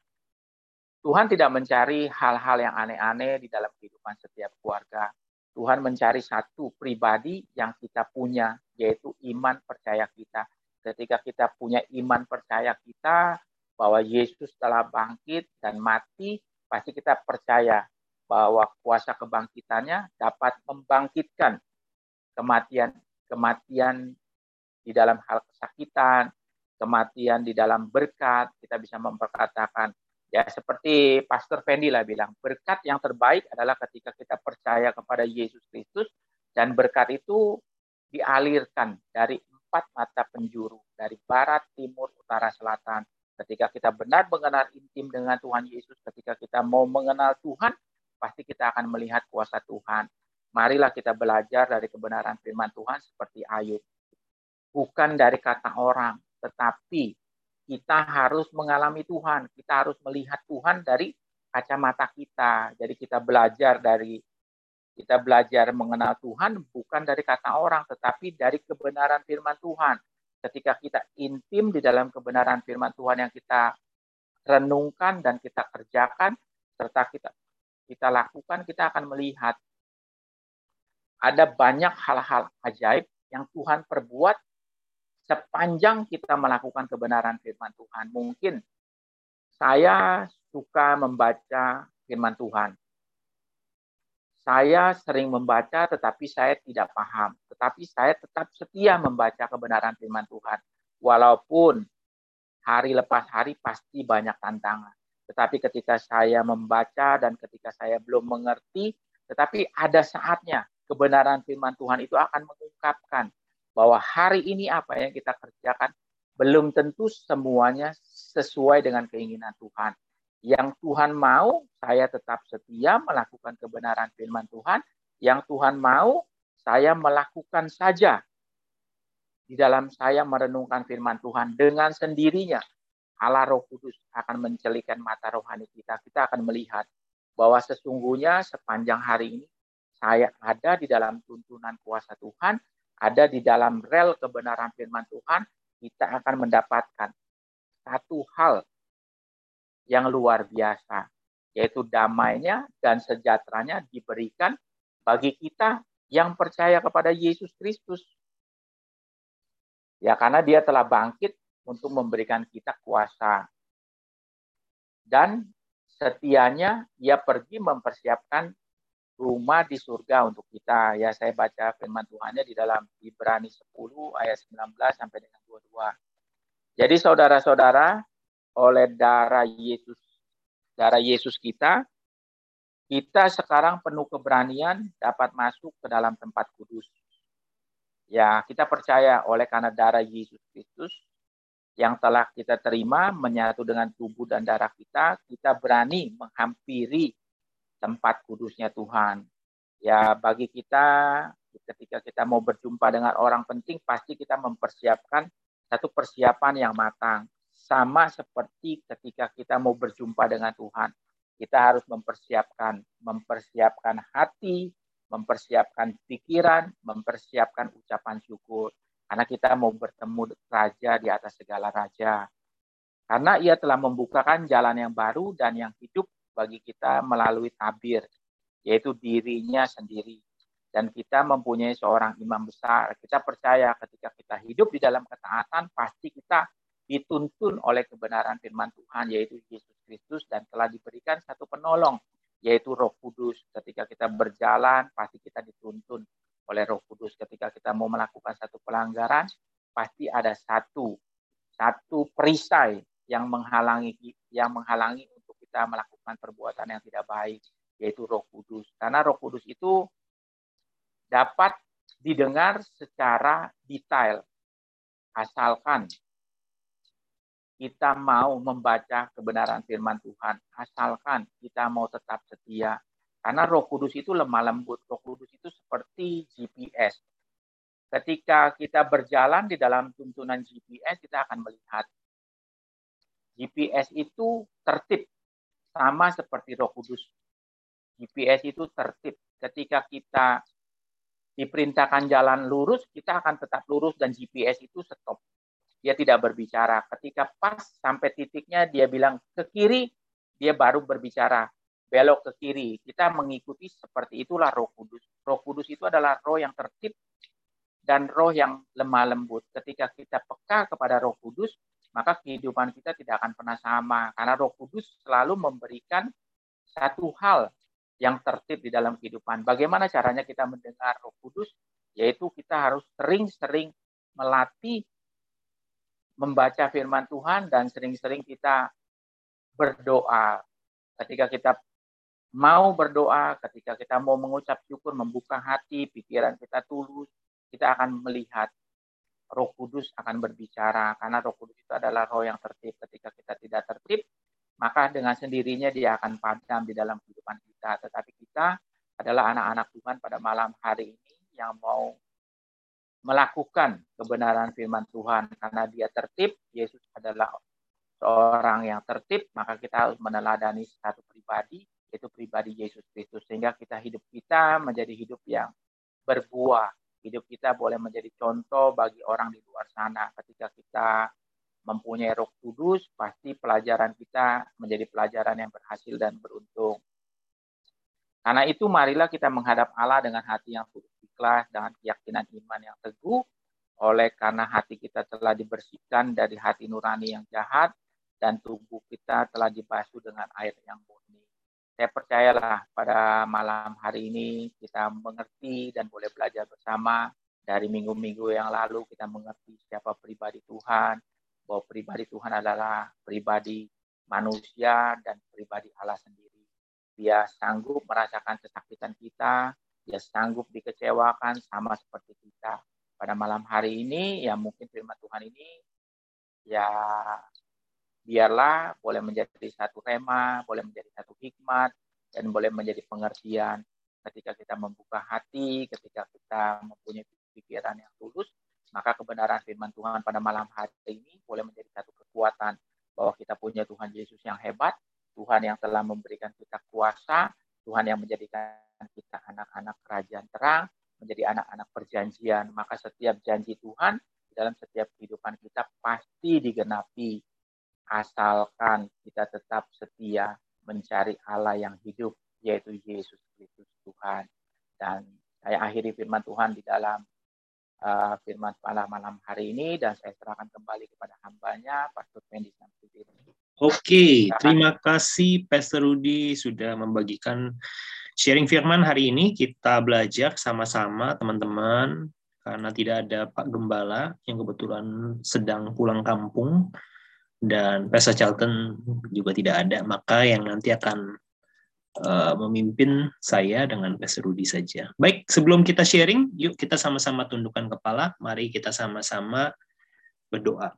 Tuhan tidak mencari hal-hal yang aneh-aneh di dalam kehidupan setiap keluarga. Tuhan mencari satu pribadi yang kita punya, yaitu iman percaya kita ketika kita punya iman percaya kita bahwa Yesus telah bangkit dan mati, pasti kita percaya bahwa kuasa kebangkitannya dapat membangkitkan kematian kematian di dalam hal kesakitan, kematian di dalam berkat, kita bisa memperkatakan ya seperti Pastor Fendi lah bilang, berkat yang terbaik adalah ketika kita percaya kepada Yesus Kristus dan berkat itu dialirkan dari empat mata penjuru dari barat, timur, utara, selatan. Ketika kita benar mengenal intim dengan Tuhan Yesus, ketika kita mau mengenal Tuhan, pasti kita akan melihat kuasa Tuhan. Marilah kita belajar dari kebenaran firman Tuhan seperti Ayub. Bukan dari kata orang, tetapi kita harus mengalami Tuhan. Kita harus melihat Tuhan dari kacamata kita. Jadi kita belajar dari kita belajar mengenal Tuhan bukan dari kata orang, tetapi dari kebenaran firman Tuhan. Ketika kita intim di dalam kebenaran firman Tuhan yang kita renungkan dan kita kerjakan, serta kita kita lakukan, kita akan melihat ada banyak hal-hal ajaib yang Tuhan perbuat sepanjang kita melakukan kebenaran firman Tuhan. Mungkin saya suka membaca firman Tuhan. Saya sering membaca tetapi saya tidak paham. Tetapi saya tetap setia membaca kebenaran firman Tuhan. Walaupun hari lepas hari pasti banyak tantangan. Tetapi ketika saya membaca dan ketika saya belum mengerti, tetapi ada saatnya kebenaran firman Tuhan itu akan mengungkapkan bahwa hari ini apa yang kita kerjakan belum tentu semuanya sesuai dengan keinginan Tuhan. Yang Tuhan mau, saya tetap setia melakukan kebenaran firman Tuhan. Yang Tuhan mau, saya melakukan saja. Di dalam saya merenungkan firman Tuhan dengan sendirinya. Allah Roh Kudus akan mencelikan mata rohani kita. Kita akan melihat bahwa sesungguhnya sepanjang hari ini saya ada di dalam tuntunan kuasa Tuhan, ada di dalam rel kebenaran firman Tuhan, kita akan mendapatkan satu hal yang luar biasa, yaitu damainya dan sejahteranya diberikan bagi kita yang percaya kepada Yesus Kristus. Ya, karena dia telah bangkit untuk memberikan kita kuasa. Dan setianya ia pergi mempersiapkan rumah di surga untuk kita. Ya, saya baca firman Tuhannya di dalam Ibrani 10 ayat 19 sampai dengan 22. Jadi saudara-saudara, oleh darah Yesus, darah Yesus kita, kita sekarang penuh keberanian dapat masuk ke dalam tempat kudus. Ya, kita percaya oleh karena darah Yesus Kristus yang telah kita terima menyatu dengan tubuh dan darah kita, kita berani menghampiri tempat kudusnya Tuhan. Ya, bagi kita ketika kita mau berjumpa dengan orang penting pasti kita mempersiapkan satu persiapan yang matang sama seperti ketika kita mau berjumpa dengan Tuhan. Kita harus mempersiapkan, mempersiapkan hati, mempersiapkan pikiran, mempersiapkan ucapan syukur. Karena kita mau bertemu raja di atas segala raja. Karena ia telah membukakan jalan yang baru dan yang hidup bagi kita melalui tabir, yaitu dirinya sendiri. Dan kita mempunyai seorang imam besar. Kita percaya ketika kita hidup di dalam ketaatan, pasti kita dituntun oleh kebenaran firman Tuhan yaitu Yesus Kristus dan telah diberikan satu penolong yaitu Roh Kudus. Ketika kita berjalan pasti kita dituntun oleh Roh Kudus. Ketika kita mau melakukan satu pelanggaran pasti ada satu satu perisai yang menghalangi yang menghalangi kita melakukan perbuatan yang tidak baik yaitu Roh Kudus. Karena Roh Kudus itu dapat didengar secara detail asalkan kita mau membaca kebenaran firman Tuhan, asalkan kita mau tetap setia. Karena Roh Kudus itu lemah lembut, Roh Kudus itu seperti GPS. Ketika kita berjalan di dalam tuntunan GPS, kita akan melihat GPS itu tertib, sama seperti Roh Kudus. GPS itu tertib. Ketika kita diperintahkan jalan lurus, kita akan tetap lurus dan GPS itu stop dia tidak berbicara. Ketika pas sampai titiknya dia bilang ke kiri, dia baru berbicara. Belok ke kiri. Kita mengikuti seperti itulah roh kudus. Roh kudus itu adalah roh yang tertib dan roh yang lemah lembut. Ketika kita peka kepada roh kudus, maka kehidupan kita tidak akan pernah sama. Karena roh kudus selalu memberikan satu hal yang tertib di dalam kehidupan. Bagaimana caranya kita mendengar roh kudus? Yaitu kita harus sering-sering melatih membaca firman Tuhan dan sering-sering kita berdoa. Ketika kita mau berdoa, ketika kita mau mengucap syukur, membuka hati, pikiran kita tulus, kita akan melihat Roh Kudus akan berbicara karena Roh Kudus itu adalah roh yang tertib. Ketika kita tidak tertib, maka dengan sendirinya dia akan padam di dalam kehidupan kita. Tetapi kita adalah anak-anak Tuhan pada malam hari ini yang mau melakukan kebenaran firman Tuhan karena dia tertib, Yesus adalah seorang yang tertib, maka kita harus meneladani satu pribadi, yaitu pribadi Yesus Kristus. Sehingga kita hidup kita menjadi hidup yang berbuah. Hidup kita boleh menjadi contoh bagi orang di luar sana. Ketika kita mempunyai roh kudus, pasti pelajaran kita menjadi pelajaran yang berhasil dan beruntung. Karena itu marilah kita menghadap Allah dengan hati yang tulus ikhlas dengan keyakinan iman yang teguh oleh karena hati kita telah dibersihkan dari hati nurani yang jahat dan tubuh kita telah dibasuh dengan air yang murni. Saya percayalah pada malam hari ini kita mengerti dan boleh belajar bersama dari minggu-minggu yang lalu kita mengerti siapa pribadi Tuhan, bahwa pribadi Tuhan adalah pribadi manusia dan pribadi Allah sendiri. Dia sanggup merasakan kesakitan kita, dia sanggup dikecewakan sama seperti kita. Pada malam hari ini, ya mungkin firman Tuhan ini ya biarlah boleh menjadi satu rema, boleh menjadi satu hikmat, dan boleh menjadi pengertian. Ketika kita membuka hati, ketika kita mempunyai pikiran yang tulus, maka kebenaran firman Tuhan pada malam hari ini boleh menjadi satu kekuatan. Bahwa kita punya Tuhan Yesus yang hebat, Tuhan yang telah memberikan kita kuasa, Tuhan yang menjadikan kita anak-anak kerajaan terang, menjadi anak-anak perjanjian. Maka setiap janji Tuhan dalam setiap kehidupan kita pasti digenapi asalkan kita tetap setia mencari Allah yang hidup, yaitu Yesus Kristus Tuhan. Dan saya akhiri firman Tuhan di dalam uh, firman pada malam hari ini dan saya serahkan kembali kepada hambanya, Pastor Fendi Samsudin. Oke, terima kasih Pastor Rudi sudah membagikan sharing firman hari ini. Kita belajar sama-sama teman-teman karena tidak ada Pak Gembala yang kebetulan sedang pulang kampung dan Pesa Charlton juga tidak ada, maka yang nanti akan uh, memimpin saya dengan Pesa Rudi saja. Baik, sebelum kita sharing, yuk kita sama-sama tundukkan kepala, mari kita sama-sama berdoa.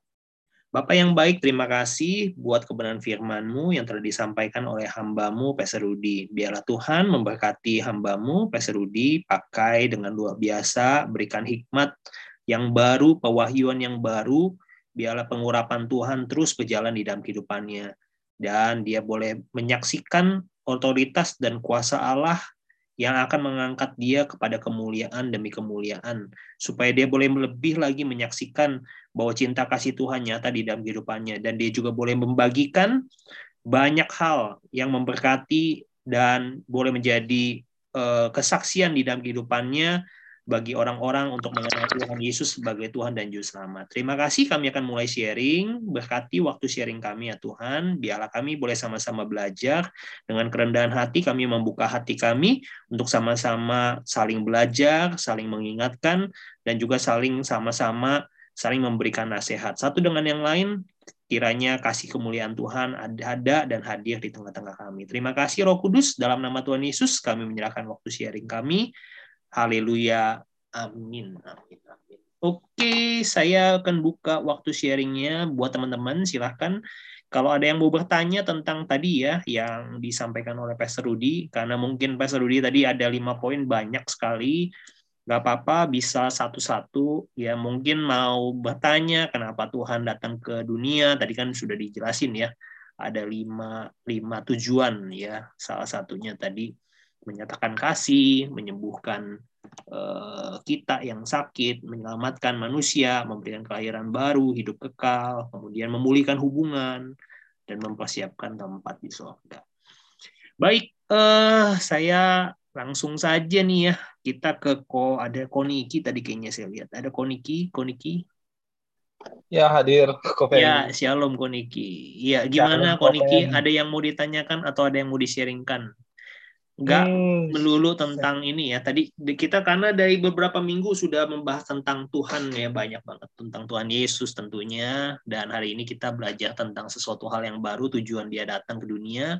Bapak yang baik, terima kasih buat kebenaran firman-Mu yang telah disampaikan oleh hambamu Pastor Rudi. Biarlah Tuhan memberkati hambamu Pastor Rudi, pakai dengan luar biasa, berikan hikmat yang baru, pewahyuan yang baru, biarlah pengurapan Tuhan terus berjalan di dalam kehidupannya. Dan dia boleh menyaksikan otoritas dan kuasa Allah yang akan mengangkat dia kepada kemuliaan demi kemuliaan. Supaya dia boleh lebih lagi menyaksikan bahwa cinta kasih Tuhan nyata di dalam kehidupannya. Dan dia juga boleh membagikan banyak hal yang memberkati dan boleh menjadi uh, kesaksian di dalam kehidupannya bagi orang-orang untuk mengenal Tuhan Yesus sebagai Tuhan dan Juru Selamat. Terima kasih kami akan mulai sharing. Berkati waktu sharing kami ya Tuhan. Biarlah kami boleh sama-sama belajar. Dengan kerendahan hati kami membuka hati kami untuk sama-sama saling belajar, saling mengingatkan, dan juga saling sama-sama saling memberikan nasihat. Satu dengan yang lain, kiranya kasih kemuliaan Tuhan ada dan hadir di tengah-tengah kami. Terima kasih Roh Kudus, dalam nama Tuhan Yesus kami menyerahkan waktu sharing kami. Haleluya. Amin. Amin. Amin. Oke, saya akan buka waktu sharingnya buat teman-teman. Silahkan kalau ada yang mau bertanya tentang tadi ya yang disampaikan oleh Pastor Rudi, karena mungkin Pastor Rudi tadi ada lima poin banyak sekali, nggak apa-apa bisa satu-satu. Ya mungkin mau bertanya kenapa Tuhan datang ke dunia, tadi kan sudah dijelasin ya, ada lima lima tujuan ya. Salah satunya tadi menyatakan kasih, menyembuhkan uh, kita yang sakit, menyelamatkan manusia, memberikan kelahiran baru, hidup kekal, kemudian memulihkan hubungan, dan mempersiapkan tempat di surga. Baik, uh, saya langsung saja nih ya kita ke ko ada Koniki tadi kayaknya saya lihat. Ada Koniki? Koniki? Ya hadir Kopen. ya shalom Koniki. Ya gimana Koniki? Ada yang mau ditanyakan atau ada yang mau di-sharingkan nggak hmm. melulu tentang ini ya. Tadi kita karena dari beberapa minggu sudah membahas tentang Tuhan ya banyak banget tentang Tuhan Yesus tentunya dan hari ini kita belajar tentang sesuatu hal yang baru tujuan dia datang ke dunia.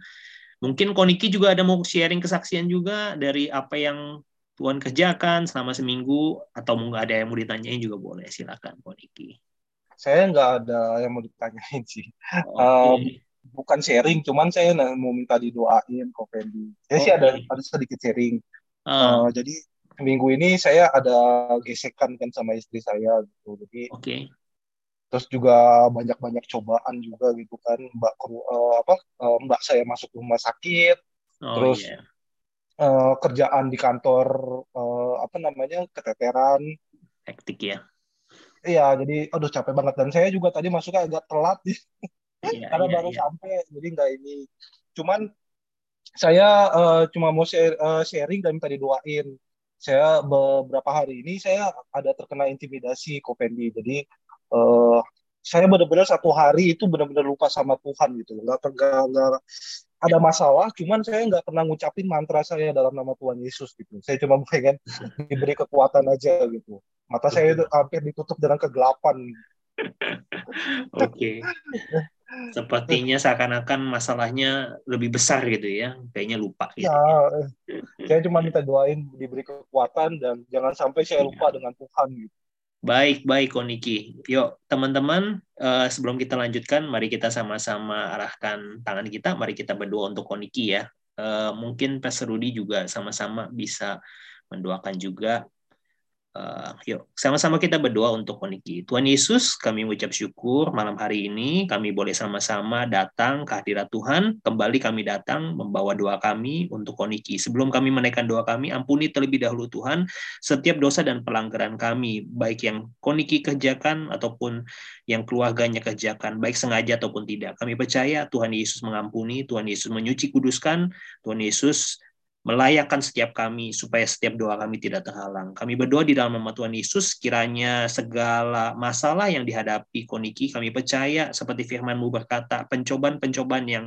Mungkin Koniki juga ada mau sharing kesaksian juga dari apa yang Tuhan kerjakan selama seminggu atau mungkin ada yang mau ditanyain juga boleh silakan Koniki. Saya nggak ada yang mau ditanyain sih. Okay. Um, bukan sharing, cuman saya mau minta didoain kok Fendi. Saya okay. sih ada ada sedikit sharing. Uh. Uh, jadi minggu ini saya ada gesekan kan sama istri saya gitu. Jadi okay. terus juga banyak-banyak cobaan juga gitu kan. Mbak uh, apa uh, Mbak saya masuk rumah sakit. Oh, terus yeah. uh, kerjaan di kantor uh, apa namanya keteteran. Hektik ya. Iya, jadi aduh capek banget dan saya juga tadi masuknya agak telat Iya, karena iya, baru iya. sampai jadi nggak ini. Cuman saya uh, cuma mau share, uh, sharing dan minta didoain. Saya beberapa hari ini saya ada terkena intimidasi Kopendi jadi uh, saya benar-benar satu hari itu benar-benar lupa sama Tuhan gitu nggak nggak ada masalah cuman saya nggak pernah ngucapin mantra saya dalam nama Tuhan Yesus gitu. Saya cuma pengen diberi kekuatan aja gitu. Mata saya itu hampir ditutup dengan kegelapan. Oke. Sepertinya seakan-akan masalahnya lebih besar gitu ya. Kayaknya lupa gitu. Ya, saya cuma minta doain diberi kekuatan dan jangan sampai saya lupa ya. dengan Tuhan gitu. Baik, baik Koniki. Yuk, teman-teman, uh, sebelum kita lanjutkan, mari kita sama-sama arahkan tangan kita. Mari kita berdoa untuk Koniki ya. Uh, mungkin Pastor Rudy juga sama-sama bisa mendoakan juga Uh, yuk, sama-sama kita berdoa untuk Koniki. Tuhan Yesus, kami mengucap syukur malam hari ini kami boleh sama-sama datang ke hadirat Tuhan. Kembali kami datang membawa doa kami untuk Koniki. Sebelum kami menaikkan doa kami, ampuni terlebih dahulu Tuhan setiap dosa dan pelanggaran kami, baik yang Koniki kerjakan ataupun yang keluarganya kerjakan, baik sengaja ataupun tidak. Kami percaya Tuhan Yesus mengampuni, Tuhan Yesus menyuci kuduskan, Tuhan Yesus melayakkan setiap kami supaya setiap doa kami tidak terhalang. Kami berdoa di dalam nama Tuhan Yesus, kiranya segala masalah yang dihadapi Koniki, kami percaya seperti firman-Mu berkata, pencobaan-pencobaan yang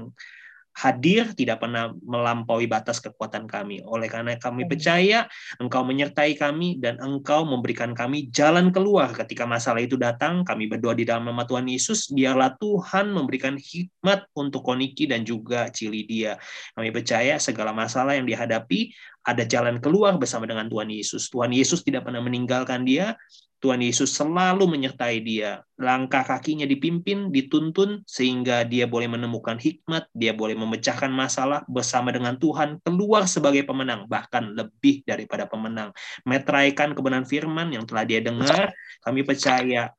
hadir tidak pernah melampaui batas kekuatan kami. Oleh karena kami percaya Engkau menyertai kami dan Engkau memberikan kami jalan keluar ketika masalah itu datang. Kami berdoa di dalam nama Tuhan Yesus, biarlah Tuhan memberikan hikmat untuk Koniki dan juga Cili dia. Kami percaya segala masalah yang dihadapi ada jalan keluar bersama dengan Tuhan Yesus. Tuhan Yesus tidak pernah meninggalkan dia, Tuhan Yesus selalu menyertai dia. Langkah kakinya dipimpin, dituntun, sehingga dia boleh menemukan hikmat, dia boleh memecahkan masalah bersama dengan Tuhan, keluar sebagai pemenang, bahkan lebih daripada pemenang. Metraikan kebenaran firman yang telah dia dengar, kami percaya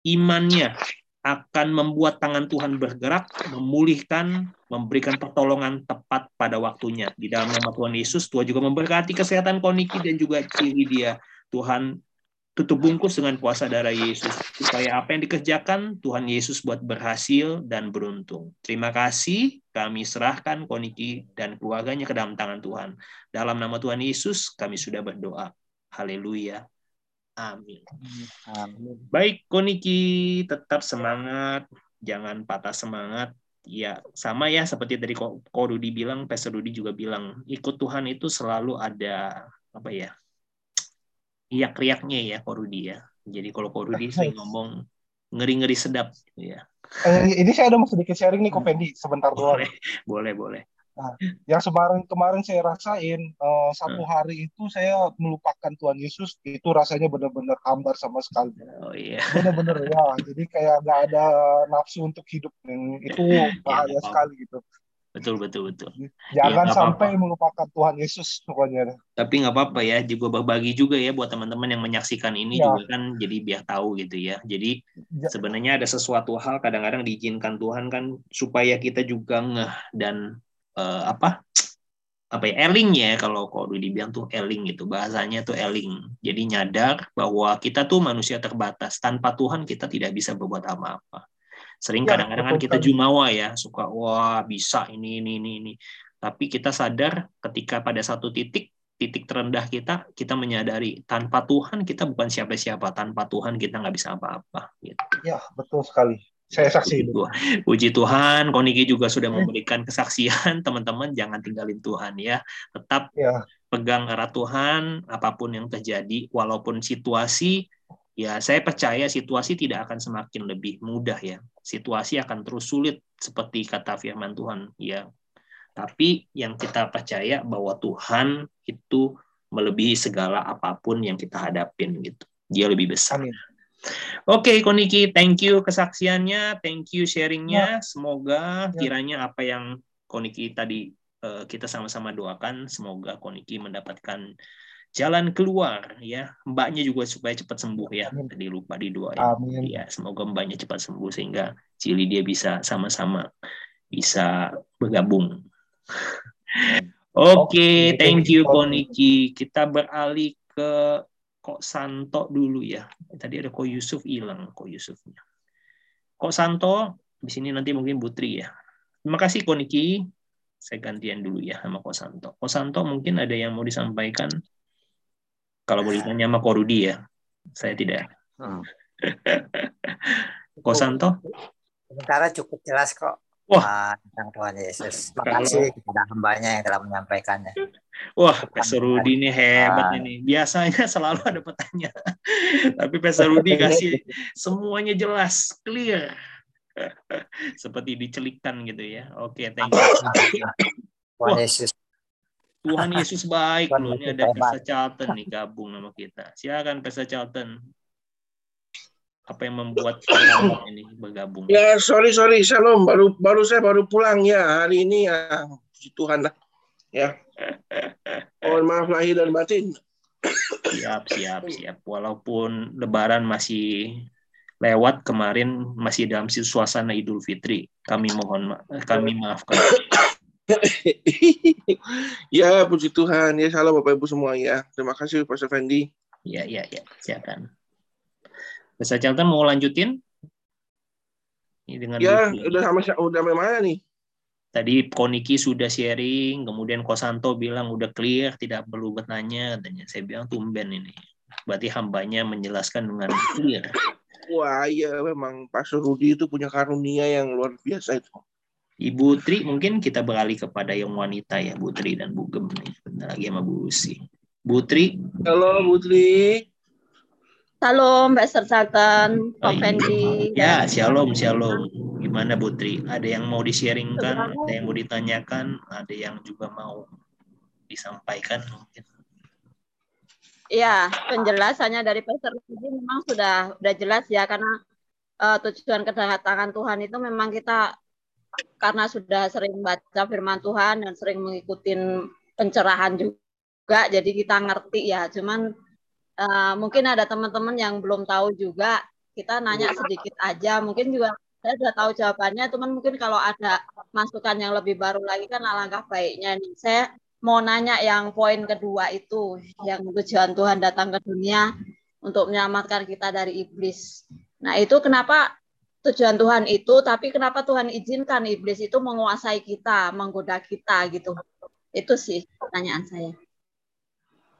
imannya akan membuat tangan Tuhan bergerak, memulihkan, memberikan pertolongan tepat pada waktunya. Di dalam nama Tuhan Yesus, Tuhan juga memberkati kesehatan Koniki dan juga ciri dia. Tuhan tutup bungkus dengan puasa darah Yesus supaya apa yang dikerjakan Tuhan Yesus buat berhasil dan beruntung. Terima kasih kami serahkan Koniki dan keluarganya ke dalam tangan Tuhan. Dalam nama Tuhan Yesus kami sudah berdoa. Haleluya. Amin. Amin. Baik Koniki tetap semangat, jangan patah semangat. Ya, sama ya seperti tadi Ko Rudi bilang, Pastor Rudi juga bilang, ikut Tuhan itu selalu ada apa ya? Iyak-riaknya ya Korudi ya. Jadi kalau Korudi sih ngomong ngeri-ngeri sedap ya. Eh, ini saya ada mau sedikit sharing nih Fendi sebentar doang. Boleh, boleh, boleh. Nah, yang kemarin kemarin saya rasain uh, satu hmm. hari itu saya melupakan Tuhan Yesus itu rasanya benar-benar hambar sama sekali. Oh iya. Benar-benar ya. Jadi kayak nggak ada nafsu untuk hidup itu ya, bahaya ya, sekali gitu. Betul betul betul. Jangan ya, sampai apa -apa. melupakan Tuhan Yesus pokoknya. Tapi nggak apa-apa ya, juga berbagi juga ya buat teman-teman yang menyaksikan ini ya. juga kan jadi biar tahu gitu ya. Jadi ya. sebenarnya ada sesuatu hal kadang-kadang diizinkan Tuhan kan supaya kita juga ngeh dan uh, apa apa ya eling ya kalau kok dibilang tuh eling gitu bahasanya tuh eling jadi nyadar bahwa kita tuh manusia terbatas tanpa Tuhan kita tidak bisa berbuat apa-apa Sering ya, kadang-kadang kan kita jumawa ya, suka wah bisa ini ini ini ini. Tapi kita sadar ketika pada satu titik titik terendah kita, kita menyadari tanpa Tuhan kita bukan siapa-siapa, tanpa Tuhan kita nggak bisa apa-apa. Gitu. Ya betul sekali. Saya saksi itu. Puji Tuhan, Koniki juga sudah eh. memberikan kesaksian. Teman-teman jangan tinggalin Tuhan ya. Tetap ya. pegang erat Tuhan apa pun yang terjadi, walaupun situasi ya saya percaya situasi tidak akan semakin lebih mudah ya. Situasi akan terus sulit seperti kata firman Tuhan ya. Tapi yang kita percaya bahwa Tuhan itu melebihi segala apa pun yang kita hadapin gitu. Dia lebih besar. Amin. Oke, okay, Koniki, thank you kesaksiannya, thank you sharingnya. Ya. Semoga ya. kiranya apa yang Koniki tadi uh, kita sama-sama doakan, semoga Koniki mendapatkan jalan keluar ya. Mbaknya juga supaya cepat sembuh ya. Amin. tadi lupa di doa ya. ya semoga mbaknya cepat sembuh sehingga Cili dia bisa sama-sama bisa bergabung. Oke okay, thank you. Koniki. Kita beralih ke Kok Santo dulu ya. Tadi ada Kok Yusuf hilang Kok Yusufnya. Kok Santo di sini nanti mungkin Butri ya. Terima kasih Koniki. Saya gantian dulu ya sama Kok Santo. Kok Santo mungkin ada yang mau disampaikan kalau mau ditanya sama Korudi ya, saya tidak. Hmm. Kosanto? Sementara cukup jelas kok. Wah, tentang Tuhan Yesus. Terima kasih kepada hambanya yang telah menyampaikannya. Wah, Pastor Rudi ini hebat uh, ini. Biasanya selalu ada pertanyaan. Tapi Pastor Rudi kasih semuanya jelas, clear. Seperti dicelikkan gitu ya. Oke, okay, thank you. Tuhan Yesus Tuhan Yesus baik loh. Ini ada Pesa Charlton nih gabung sama kita. Silakan Pesa Charlton. Apa yang membuat ini bergabung? Ya, sorry sorry, Shalom. Baru baru saya baru pulang ya hari ini ya. Puji Tuhan lah. Ya. Mohon maaf lahir dan batin. Siap, siap, siap. Walaupun Lebaran masih lewat kemarin masih dalam suasana Idul Fitri. Kami mohon kami maafkan. ya, puji Tuhan. Ya, salam Bapak Ibu semua ya. Terima kasih Pastor Fendi. Ya, ya, ya. Silakan. Bisa Charlton mau lanjutin? Ini dengan ya, udah sama udah mana nih? Tadi Koniki sudah sharing, kemudian Kosanto bilang udah clear, tidak perlu bertanya, katanya. Saya bilang tumben ini. Berarti hambanya menjelaskan dengan clear. Wah iya memang Pak Rudi itu punya karunia yang luar biasa itu. Ibu Tri mungkin kita beralih kepada yang wanita ya Bu Tri dan Bu Gem nih. Bentar lagi sama Bu Usi. Bu Tri. Halo Bu Tri. Halo Mbak Sersakan, Pak oh, Fendi. Ya, shalom, shalom. Gimana Putri? Ada yang mau di-sharingkan, ada yang mau ditanyakan, ada yang juga mau disampaikan mungkin. Ya, penjelasannya dari Pastor ini memang sudah sudah jelas ya karena uh, tujuan kedatangan Tuhan itu memang kita karena sudah sering baca firman Tuhan dan sering mengikuti pencerahan juga jadi kita ngerti ya. Cuman uh, mungkin ada teman-teman yang belum tahu juga kita nanya sedikit aja. Mungkin juga saya sudah tahu jawabannya teman mungkin kalau ada masukan yang lebih baru lagi kan alangkah baiknya nih. Saya mau nanya yang poin kedua itu yang tujuan Tuhan datang ke dunia untuk menyelamatkan kita dari iblis. Nah itu kenapa tujuan Tuhan itu tapi kenapa Tuhan izinkan iblis itu menguasai kita menggoda kita gitu itu sih pertanyaan saya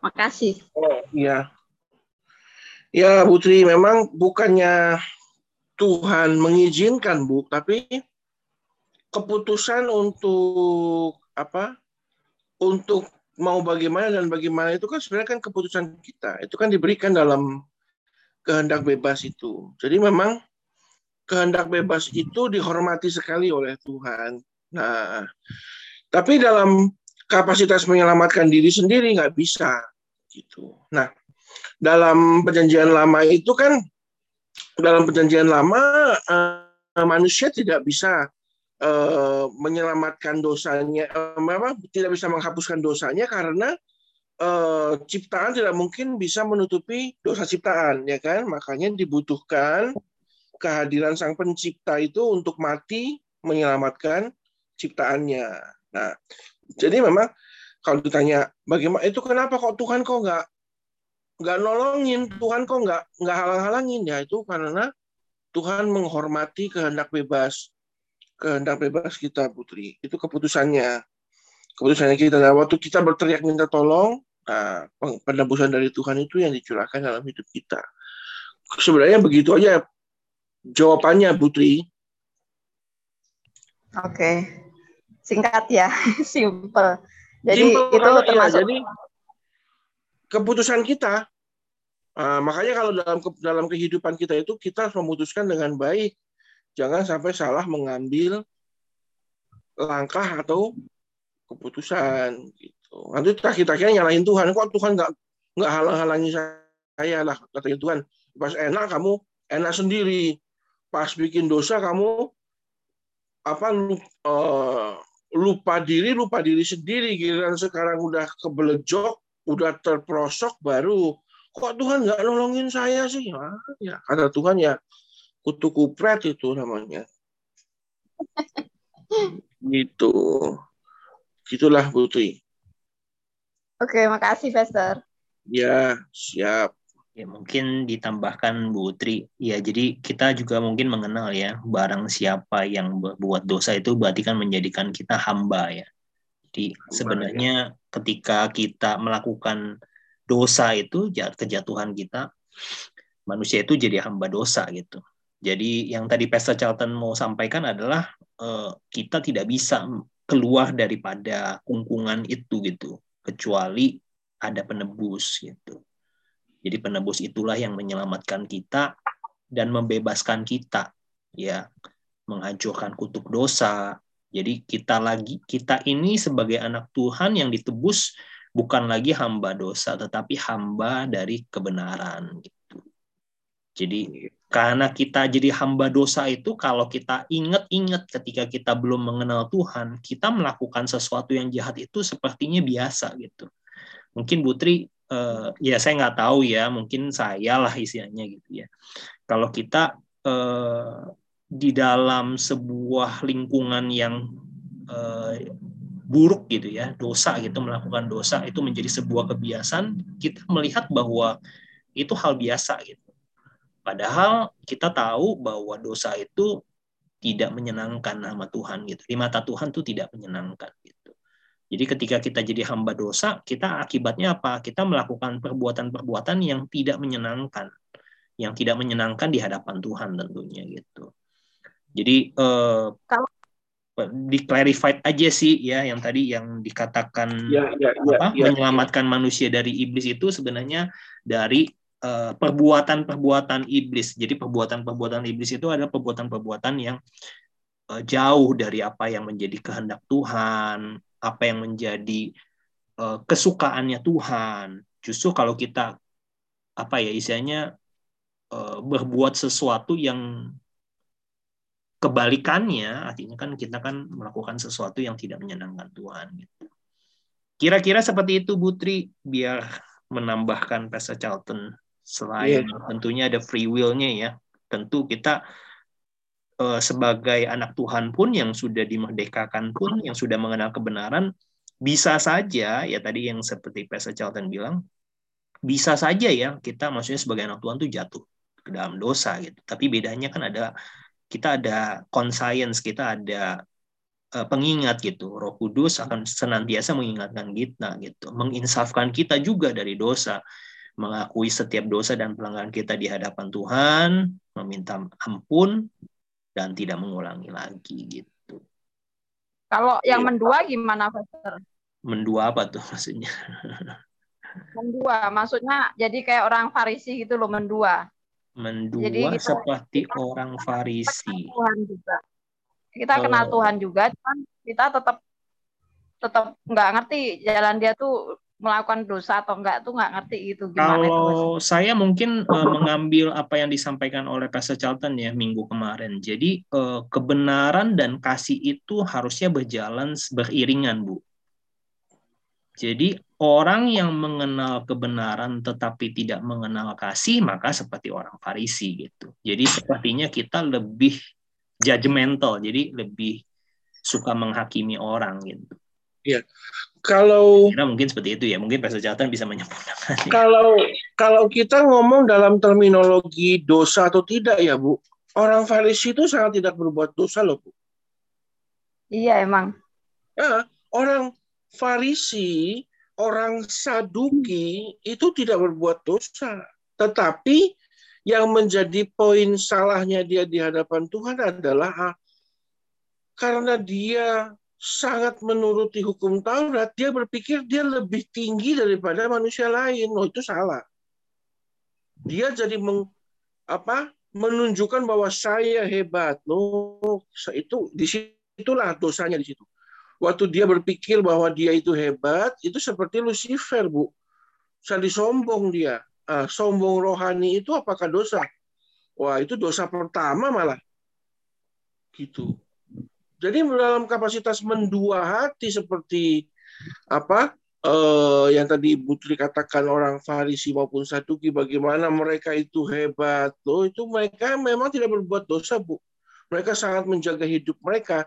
makasih oh iya Ya, Putri, memang bukannya Tuhan mengizinkan, Bu, tapi keputusan untuk apa? Untuk mau bagaimana dan bagaimana itu kan sebenarnya kan keputusan kita. Itu kan diberikan dalam kehendak bebas itu. Jadi memang kehendak bebas itu dihormati sekali oleh Tuhan. Nah, tapi dalam kapasitas menyelamatkan diri sendiri nggak bisa gitu. Nah, dalam perjanjian lama itu kan dalam perjanjian lama uh, manusia tidak bisa uh, menyelamatkan dosanya uh, apa tidak bisa menghapuskan dosanya karena uh, ciptaan tidak mungkin bisa menutupi dosa ciptaan ya kan makanya dibutuhkan kehadiran sang pencipta itu untuk mati menyelamatkan ciptaannya. Nah jadi memang kalau ditanya bagaimana itu kenapa kok Tuhan kok nggak nggak nolongin? Tuhan kok nggak nggak halang-halangin? Ya itu karena Tuhan menghormati kehendak bebas kehendak bebas kita putri. Itu keputusannya. Keputusannya kita. Nah, waktu kita berteriak minta tolong nah, penebusan dari Tuhan itu yang dicurahkan dalam hidup kita. Sebenarnya begitu aja jawabannya putri oke singkat ya simple jadi Simple, itu iya, termasuk ya, jadi keputusan kita. Uh, makanya kalau dalam dalam kehidupan kita itu kita harus memutuskan dengan baik. Jangan sampai salah mengambil langkah atau keputusan gitu. Nanti kita kira nyalahin Tuhan. Kok Tuhan nggak nggak halang-halangi saya lah katanya Tuhan. Pas enak kamu enak sendiri. Pas bikin dosa kamu apa uh, lupa diri lupa diri sendiri. Giliran sekarang udah kebelejok udah terprosok baru kok Tuhan nggak nolongin saya sih? Ya, ya kata Tuhan ya kutu kupret itu namanya. Gitu. Gitulah Putri. Oke makasih Pastor. Ya siap ya mungkin ditambahkan Bu Tri ya jadi kita juga mungkin mengenal ya barang siapa yang berbuat dosa itu berarti kan menjadikan kita hamba ya jadi sebenarnya ketika kita melakukan dosa itu kejatuhan kita manusia itu jadi hamba dosa gitu. Jadi yang tadi Pastor Charlton mau sampaikan adalah uh, kita tidak bisa keluar daripada kungkungan itu gitu kecuali ada penebus gitu. Jadi penebus itulah yang menyelamatkan kita dan membebaskan kita ya menghancurkan kutuk dosa, jadi kita lagi kita ini sebagai anak Tuhan yang ditebus bukan lagi hamba dosa tetapi hamba dari kebenaran gitu. Jadi karena kita jadi hamba dosa itu kalau kita ingat-ingat ketika kita belum mengenal Tuhan, kita melakukan sesuatu yang jahat itu sepertinya biasa gitu. Mungkin Putri uh, ya saya nggak tahu ya, mungkin saya lah isinya gitu ya. Kalau kita uh, di dalam sebuah lingkungan yang uh, buruk gitu ya, dosa gitu melakukan dosa itu menjadi sebuah kebiasaan, kita melihat bahwa itu hal biasa gitu Padahal kita tahu bahwa dosa itu tidak menyenangkan nama Tuhan gitu. Di mata Tuhan itu tidak menyenangkan. Jadi ketika kita jadi hamba dosa, kita akibatnya apa? Kita melakukan perbuatan-perbuatan yang tidak menyenangkan, yang tidak menyenangkan di hadapan Tuhan tentunya gitu. Jadi eh, kalau di clarified aja sih ya yang tadi yang dikatakan ya, ya, ya, apa ya, menyelamatkan ya. manusia dari iblis itu sebenarnya dari Eh, perbuatan-perbuatan iblis. Jadi perbuatan-perbuatan iblis itu adalah perbuatan-perbuatan yang eh, jauh dari apa yang menjadi kehendak Tuhan, apa yang menjadi eh, kesukaannya Tuhan. Justru kalau kita apa ya istilahnya berbuat sesuatu yang kebalikannya, artinya kan kita kan melakukan sesuatu yang tidak menyenangkan Tuhan. Gitu. Kira-kira seperti itu, Butri, biar menambahkan Pastor Charlton Selain yeah. tentunya ada free will-nya ya. Tentu kita uh, sebagai anak Tuhan pun yang sudah dimerdekakan pun, yang sudah mengenal kebenaran, bisa saja ya tadi yang seperti Pastor Charlton bilang, bisa saja ya kita maksudnya sebagai anak Tuhan tuh jatuh ke dalam dosa gitu. Tapi bedanya kan ada kita ada conscience, kita ada uh, pengingat gitu. Roh Kudus akan senantiasa mengingatkan kita gitu, menginsafkan kita juga dari dosa mengakui setiap dosa dan pelanggaran kita di hadapan Tuhan, meminta ampun dan tidak mengulangi lagi gitu. Kalau yang iya. mendua gimana, Pastor? Mendua apa tuh maksudnya? mendua, maksudnya jadi kayak orang Farisi gitu loh, mendua. Mendua jadi kita, seperti kita, orang Farisi. Tuhan juga. Kita oh. kenal Tuhan juga, cuman kita tetap tetap nggak ngerti jalan dia tuh melakukan dosa atau enggak tuh nggak ngerti gitu gimana Kalau itu, saya mungkin uh, mengambil apa yang disampaikan oleh Pastor Charlton ya minggu kemarin. Jadi uh, kebenaran dan kasih itu harusnya berjalan beriringan, Bu. Jadi orang yang mengenal kebenaran tetapi tidak mengenal kasih maka seperti orang Farisi gitu. Jadi sepertinya kita lebih judgmental, jadi lebih suka menghakimi orang gitu. Iya. Kalau Kira mungkin seperti itu ya, mungkin Pastor Jatan bisa menyempurnakan. Kalau kalau kita ngomong dalam terminologi dosa atau tidak ya, Bu. Orang Farisi itu sangat tidak berbuat dosa loh, Bu. Iya, emang. Ya, orang Farisi, orang Saduki itu tidak berbuat dosa. Tetapi yang menjadi poin salahnya dia di hadapan Tuhan adalah ah, karena dia sangat menuruti hukum Taurat, dia berpikir dia lebih tinggi daripada manusia lain. Oh, itu salah. Dia jadi meng, apa? menunjukkan bahwa saya hebat. No, itu di situlah dosanya di situ. Waktu dia berpikir bahwa dia itu hebat, itu seperti Lucifer, Bu. Jadi sombong dia. Ah, sombong rohani itu apakah dosa? Wah, itu dosa pertama malah. Gitu. Jadi dalam kapasitas mendua hati seperti apa eh, yang tadi Ibu Tri katakan orang Farisi maupun Saduki bagaimana mereka itu hebat. Loh itu mereka memang tidak berbuat dosa Bu. Mereka sangat menjaga hidup mereka.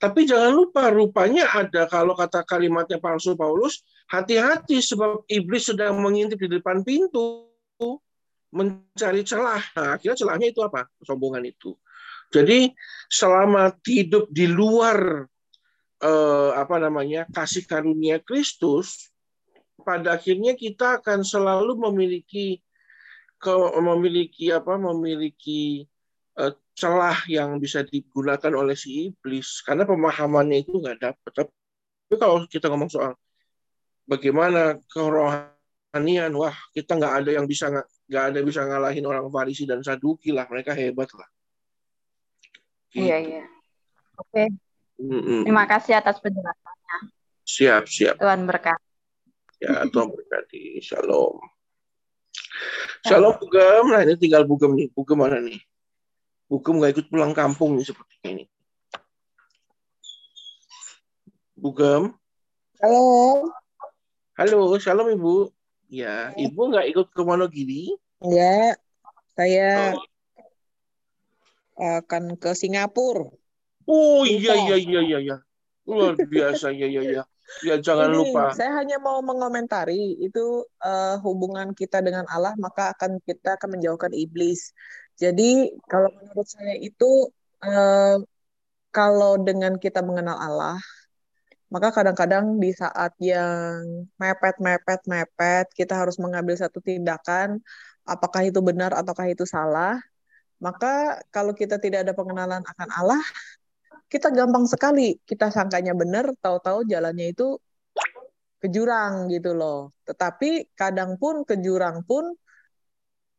Tapi jangan lupa rupanya ada kalau kata kalimatnya palsu Paulus hati-hati sebab iblis sedang mengintip di depan pintu mencari celah. Nah akhirnya celahnya itu apa? Kesombongan itu jadi selama hidup di luar eh, apa namanya kasih karunia Kristus, pada akhirnya kita akan selalu memiliki ke, memiliki apa memiliki eh, celah yang bisa digunakan oleh si iblis karena pemahamannya itu nggak dapat. Tapi kalau kita ngomong soal bagaimana kerohanian, wah kita nggak ada yang bisa nggak ada bisa ngalahin orang Farisi dan Saduki lah, mereka hebat lah. Iya, gitu. iya. Oke. Mm-mm. Terima kasih atas penjelasannya. Siap, siap. Tuhan berkati. Ya, Tuhan berkati. Shalom. Shalom Bugem, nah ini tinggal Bugem nih. Bugem mana nih? Bugem nggak ikut pulang kampung nih seperti ini. Bugem. Halo. Halo, shalom Ibu. Ya, Ibu nggak ikut ke Monogiri? Enggak, saya oh. Akan ke Singapura. Oh iya iya iya iya iya. Luar biasa ya ya ya. Ya jangan Ini, lupa. Saya hanya mau mengomentari itu uh, hubungan kita dengan Allah maka akan kita akan menjauhkan iblis. Jadi kalau menurut saya itu uh, kalau dengan kita mengenal Allah maka kadang-kadang di saat yang mepet mepet mepet kita harus mengambil satu tindakan apakah itu benar ataukah itu salah. Maka kalau kita tidak ada pengenalan akan Allah, kita gampang sekali kita sangkanya benar tahu-tahu jalannya itu ke jurang gitu loh tetapi kadang pun ke jurang pun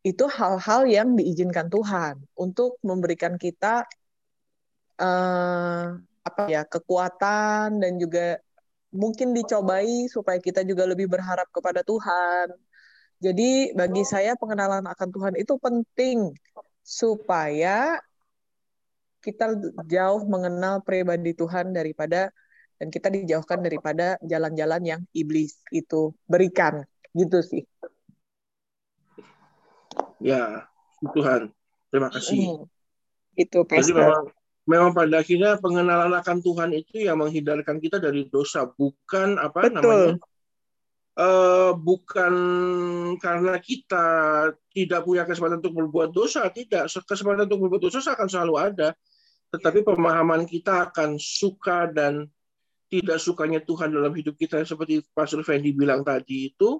itu hal-hal yang diizinkan Tuhan untuk memberikan kita uh, apa ya kekuatan dan juga mungkin dicobai supaya kita juga lebih berharap kepada Tuhan. Jadi bagi saya pengenalan akan Tuhan itu penting supaya kita jauh mengenal pribadi Tuhan daripada dan kita dijauhkan daripada jalan-jalan yang iblis itu berikan gitu sih. Ya, Tuhan. Terima kasih. Mm, itu Jadi memang memang pada akhirnya pengenalan akan Tuhan itu yang menghindarkan kita dari dosa, bukan apa Betul. namanya? Uh, bukan karena kita tidak punya kesempatan untuk berbuat dosa, tidak. Kesempatan untuk berbuat dosa akan selalu ada. Tetapi pemahaman kita akan suka dan tidak sukanya Tuhan dalam hidup kita seperti Pastor Fendi bilang tadi itu.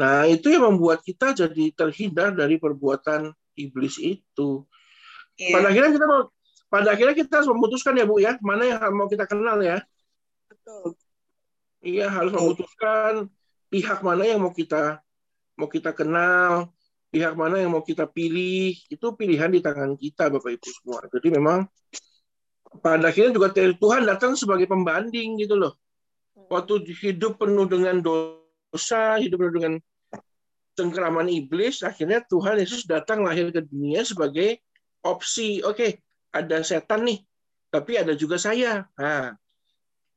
Nah itu yang membuat kita jadi terhindar dari perbuatan iblis itu. Yeah. pada akhirnya kita mau pada akhirnya kita harus memutuskan ya Bu ya. Mana yang mau kita kenal ya? Betul. Iya harus memutuskan pihak mana yang mau kita mau kita kenal pihak mana yang mau kita pilih itu pilihan di tangan kita Bapak Ibu semua. Jadi memang pada akhirnya juga Tuhan datang sebagai pembanding gitu loh. Waktu hidup penuh dengan dosa, hidup penuh dengan cengkeraman iblis, akhirnya Tuhan Yesus datang lahir ke dunia sebagai opsi. Oke, okay, ada setan nih, tapi ada juga saya. Nah,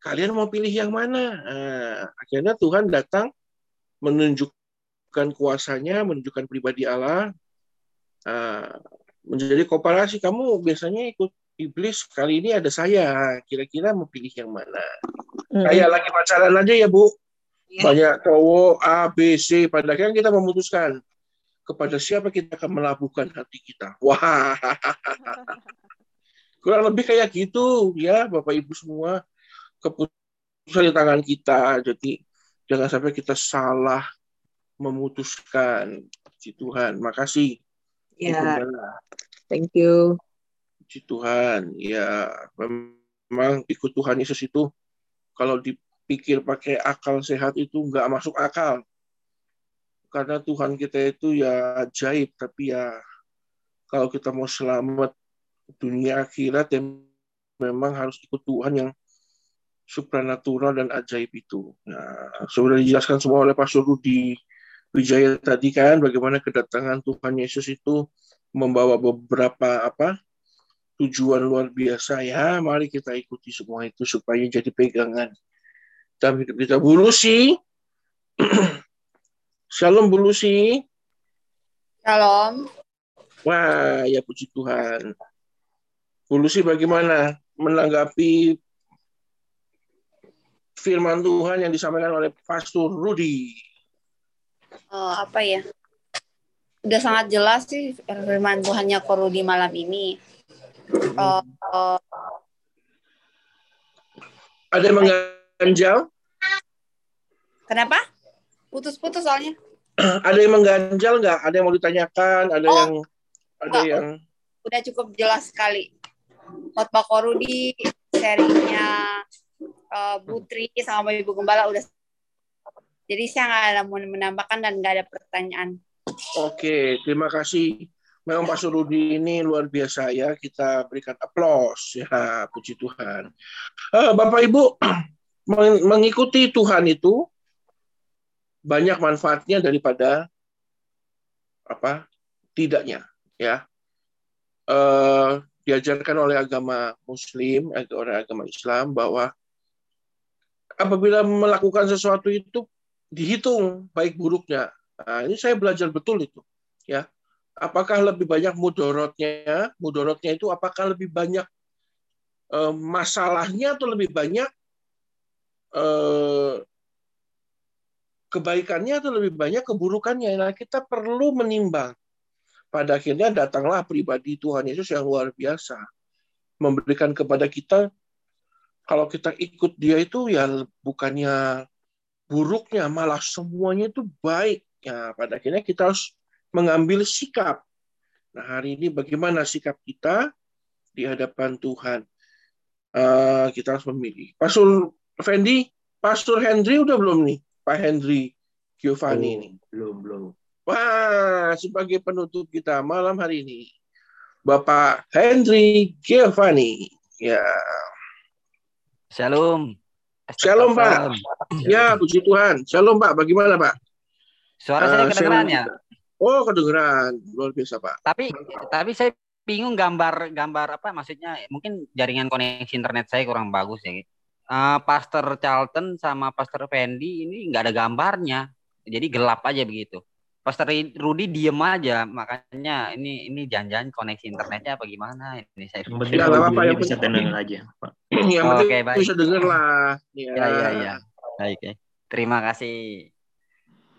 kalian mau pilih yang mana? Nah, akhirnya Tuhan datang menunjukkan kuasanya, menunjukkan pribadi Allah, uh, menjadi komparasi. Kamu biasanya ikut iblis, kali ini ada saya. Kira-kira mau pilih yang mana? Hmm. Kayak lagi pacaran aja ya, Bu. Yeah. Banyak cowok A, B, C. Pada akhirnya kita memutuskan kepada siapa kita akan melabuhkan hati kita. Wah, kurang lebih kayak gitu ya, Bapak Ibu semua. Keputusan di tangan kita. Jadi jangan sampai kita salah memutuskan Puji Tuhan. Makasih. Ya. Thank you. Puji Tuhan. Ya, memang ikut Tuhan Yesus itu kalau dipikir pakai akal sehat itu nggak masuk akal. Karena Tuhan kita itu ya ajaib, tapi ya kalau kita mau selamat dunia akhirat ya memang harus ikut Tuhan yang supranatural dan ajaib itu. Nah, sudah dijelaskan semua oleh Pastor Rudi Wijaya tadi kan bagaimana kedatangan Tuhan Yesus itu membawa beberapa apa tujuan luar biasa. Ya mari kita ikuti semua itu supaya jadi pegangan dalam hidup kita. Bulusi Shalom Bulusi Shalom. Wah ya puji Tuhan. Bulusi bagaimana menanggapi firman Tuhan yang disampaikan oleh Pastor Rudi uh, apa ya udah sangat jelas sih firman Tuhannya Koru di malam ini. Uh, uh, ada yang mengganjal? Kenapa? Putus-putus soalnya. ada yang mengganjal nggak? Ada yang mau ditanyakan? Ada oh, yang ada enggak. yang udah cukup jelas sekali. Khotbah Korudi, serinya uh, Butri sama Ibu Gembala udah jadi saya nggak ada mau menambahkan dan nggak ada pertanyaan. Oke, terima kasih. Memang Pak Surudi ini luar biasa ya. Kita berikan aplaus ya, puji Tuhan. Uh, Bapak Ibu mengikuti Tuhan itu banyak manfaatnya daripada apa tidaknya ya uh, diajarkan oleh agama Muslim oleh agama Islam bahwa apabila melakukan sesuatu itu dihitung baik buruknya nah, ini saya belajar betul itu ya apakah lebih banyak mudorotnya mudorotnya itu apakah lebih banyak uh, masalahnya atau lebih banyak uh, kebaikannya atau lebih banyak keburukannya. Nah, kita perlu menimbang. Pada akhirnya datanglah pribadi Tuhan Yesus yang luar biasa. Memberikan kepada kita, kalau kita ikut dia itu ya bukannya buruknya, malah semuanya itu baik. Ya, pada akhirnya kita harus mengambil sikap. Nah, hari ini bagaimana sikap kita di hadapan Tuhan? Uh, kita harus memilih. Pastor Fendi, Pastor Henry udah belum nih? Pak Henry Giovanni oh, ini. Belum, belum. Wah, sebagai penutup kita malam hari ini, Bapak Henry Giovanni. Ya. Shalom. Shalom, Pak. Ya, puji Tuhan. Shalom, Pak. Bagaimana, Pak? Suara saya uh, kedengeran ya? Oh, kedengeran. Luar biasa, Pak. Tapi tapi saya bingung gambar gambar apa maksudnya mungkin jaringan koneksi internet saya kurang bagus ya uh, Pastor Charlton sama Pastor Fendi ini nggak ada gambarnya, jadi gelap aja begitu. Pastor Rudy diem aja, makanya ini ini jangan-jangan koneksi internetnya apa gimana? Ini saya yang penting apa, apa yang bisa dengar aja, Pak. yang penting okay, baik. bisa dengar lah. Ya. ya, ya, ya. Baik, ya. Terima kasih.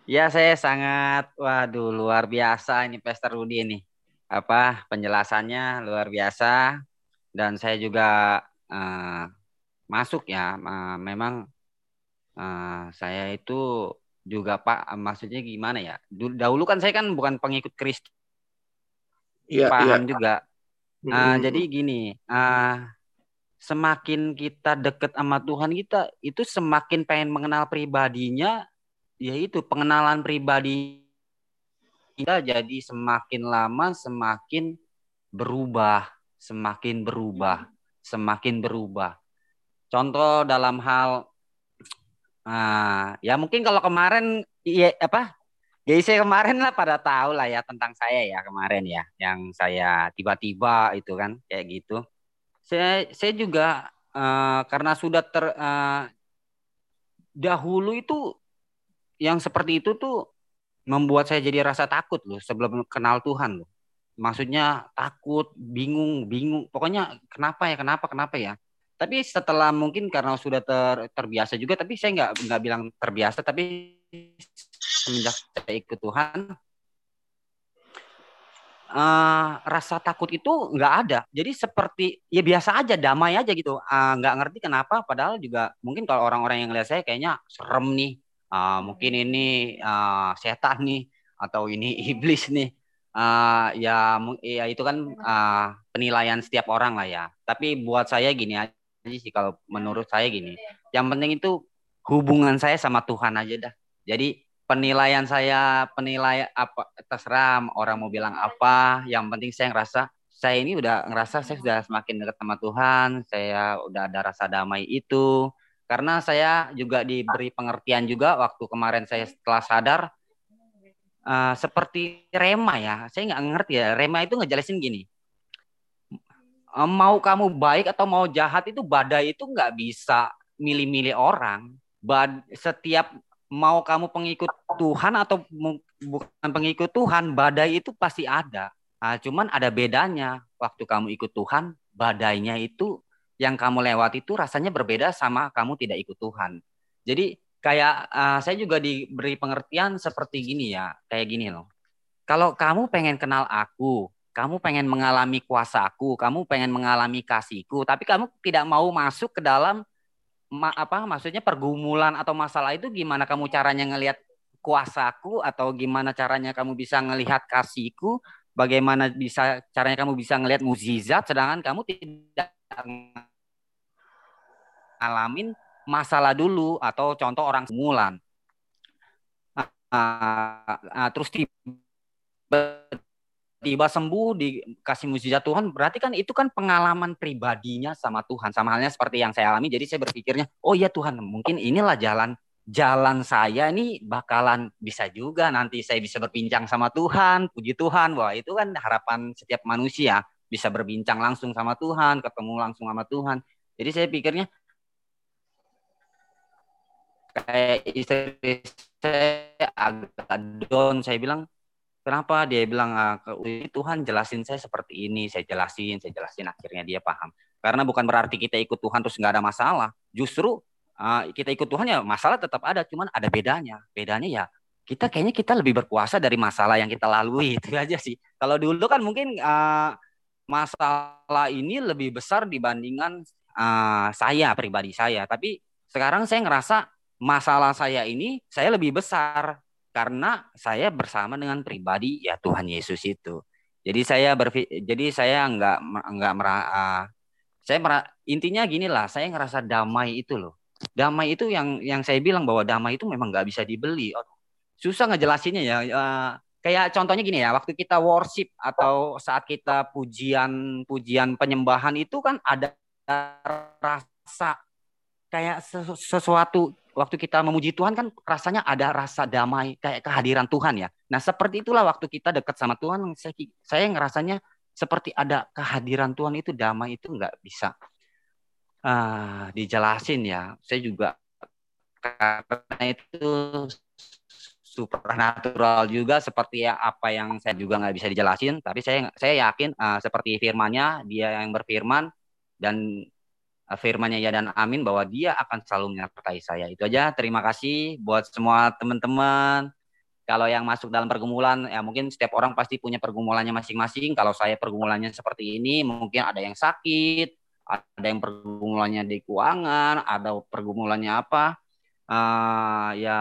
Ya, saya sangat, waduh, luar biasa ini Pastor Rudy ini. Apa penjelasannya luar biasa dan saya juga uh, masuk ya memang uh, saya itu juga Pak maksudnya gimana ya dahulu kan saya kan bukan pengikut Kristus ya, paham ya. juga uh, hmm. jadi gini uh, semakin kita deket sama Tuhan kita itu semakin pengen mengenal pribadinya yaitu pengenalan pribadi kita jadi semakin lama semakin berubah semakin berubah semakin berubah Contoh dalam hal uh, ya mungkin kalau kemarin iya apa saya kemarin lah pada tahu lah ya tentang saya ya kemarin ya yang saya tiba-tiba itu kan kayak gitu. Saya saya juga uh, karena sudah ter uh, dahulu itu yang seperti itu tuh membuat saya jadi rasa takut loh sebelum kenal Tuhan loh. Maksudnya takut, bingung, bingung. Pokoknya kenapa ya, kenapa, kenapa ya tapi setelah mungkin karena sudah ter, terbiasa juga tapi saya nggak nggak bilang terbiasa tapi semenjak saya ikut Tuhan uh, rasa takut itu nggak ada. Jadi seperti ya biasa aja damai aja gitu. Uh, nggak ngerti kenapa padahal juga mungkin kalau orang-orang yang lihat saya kayaknya serem nih. Uh, mungkin ini uh, setan nih atau ini iblis nih. Uh, ya ya itu kan uh, penilaian setiap orang lah ya. Tapi buat saya gini aja aja sih kalau menurut saya gini. Yang penting itu hubungan saya sama Tuhan aja dah. Jadi penilaian saya penilaian apa terserah orang mau bilang apa, yang penting saya ngerasa saya ini udah ngerasa saya sudah semakin dekat sama Tuhan, saya udah ada rasa damai itu. Karena saya juga diberi pengertian juga waktu kemarin saya setelah sadar uh, seperti Rema ya. Saya nggak ngerti ya. Rema itu ngejelasin gini mau kamu baik atau mau jahat itu badai itu nggak bisa milih-milih orang. Bad, setiap mau kamu pengikut Tuhan atau bukan pengikut Tuhan, badai itu pasti ada. Nah, cuman ada bedanya. Waktu kamu ikut Tuhan, badainya itu yang kamu lewati itu rasanya berbeda sama kamu tidak ikut Tuhan. Jadi kayak uh, saya juga diberi pengertian seperti gini ya, kayak gini loh. Kalau kamu pengen kenal aku, kamu pengen mengalami kuasaku, kamu pengen mengalami kasihku, tapi kamu tidak mau masuk ke dalam ma apa maksudnya pergumulan atau masalah itu gimana kamu caranya ngelihat kuasaku atau gimana caranya kamu bisa ngelihat kasihku, bagaimana bisa caranya kamu bisa ngelihat mukjizat sedangkan kamu tidak ngalamin masalah dulu atau contoh orang semulan. Uh, uh, terus tiba tiba sembuh dikasih mujizat Tuhan berarti kan itu kan pengalaman pribadinya sama Tuhan sama halnya seperti yang saya alami jadi saya berpikirnya oh iya Tuhan mungkin inilah jalan jalan saya ini bakalan bisa juga nanti saya bisa berbincang sama Tuhan, puji Tuhan. Wah, itu kan harapan setiap manusia bisa berbincang langsung sama Tuhan, ketemu langsung sama Tuhan. Jadi saya pikirnya kayak istri saya agak down saya bilang kenapa? Dia bilang ah, Tuhan jelasin saya seperti ini saya jelasin saya jelasin akhirnya dia paham. Karena bukan berarti kita ikut Tuhan terus nggak ada masalah. Justru uh, kita ikut Tuhan ya masalah tetap ada cuman ada bedanya. Bedanya ya kita kayaknya kita lebih berkuasa dari masalah yang kita lalui itu aja sih. Kalau dulu kan mungkin uh, masalah ini lebih besar dibandingkan uh, saya pribadi saya. Tapi sekarang saya ngerasa masalah saya ini saya lebih besar karena saya bersama dengan pribadi ya Tuhan Yesus itu. Jadi saya berfi jadi saya nggak nggak merah uh, saya merah, intinya gini lah saya ngerasa damai itu loh. Damai itu yang yang saya bilang bahwa damai itu memang nggak bisa dibeli. Oh, susah ngejelasinnya ya. Uh, kayak contohnya gini ya, waktu kita worship atau saat kita pujian pujian penyembahan itu kan ada rasa kayak sesuatu waktu kita memuji Tuhan kan rasanya ada rasa damai kayak kehadiran Tuhan ya. Nah seperti itulah waktu kita dekat sama Tuhan saya, saya ngerasanya seperti ada kehadiran Tuhan itu damai itu nggak bisa uh, dijelasin ya. Saya juga karena itu supernatural juga seperti ya apa yang saya juga nggak bisa dijelasin. Tapi saya saya yakin uh, seperti firmannya dia yang berfirman dan firmannya ya dan amin bahwa dia akan selalu menyertai saya. Itu aja. Terima kasih buat semua teman-teman. Kalau yang masuk dalam pergumulan, ya mungkin setiap orang pasti punya pergumulannya masing-masing. Kalau saya pergumulannya seperti ini, mungkin ada yang sakit, ada yang pergumulannya di keuangan, ada pergumulannya apa. Uh, ya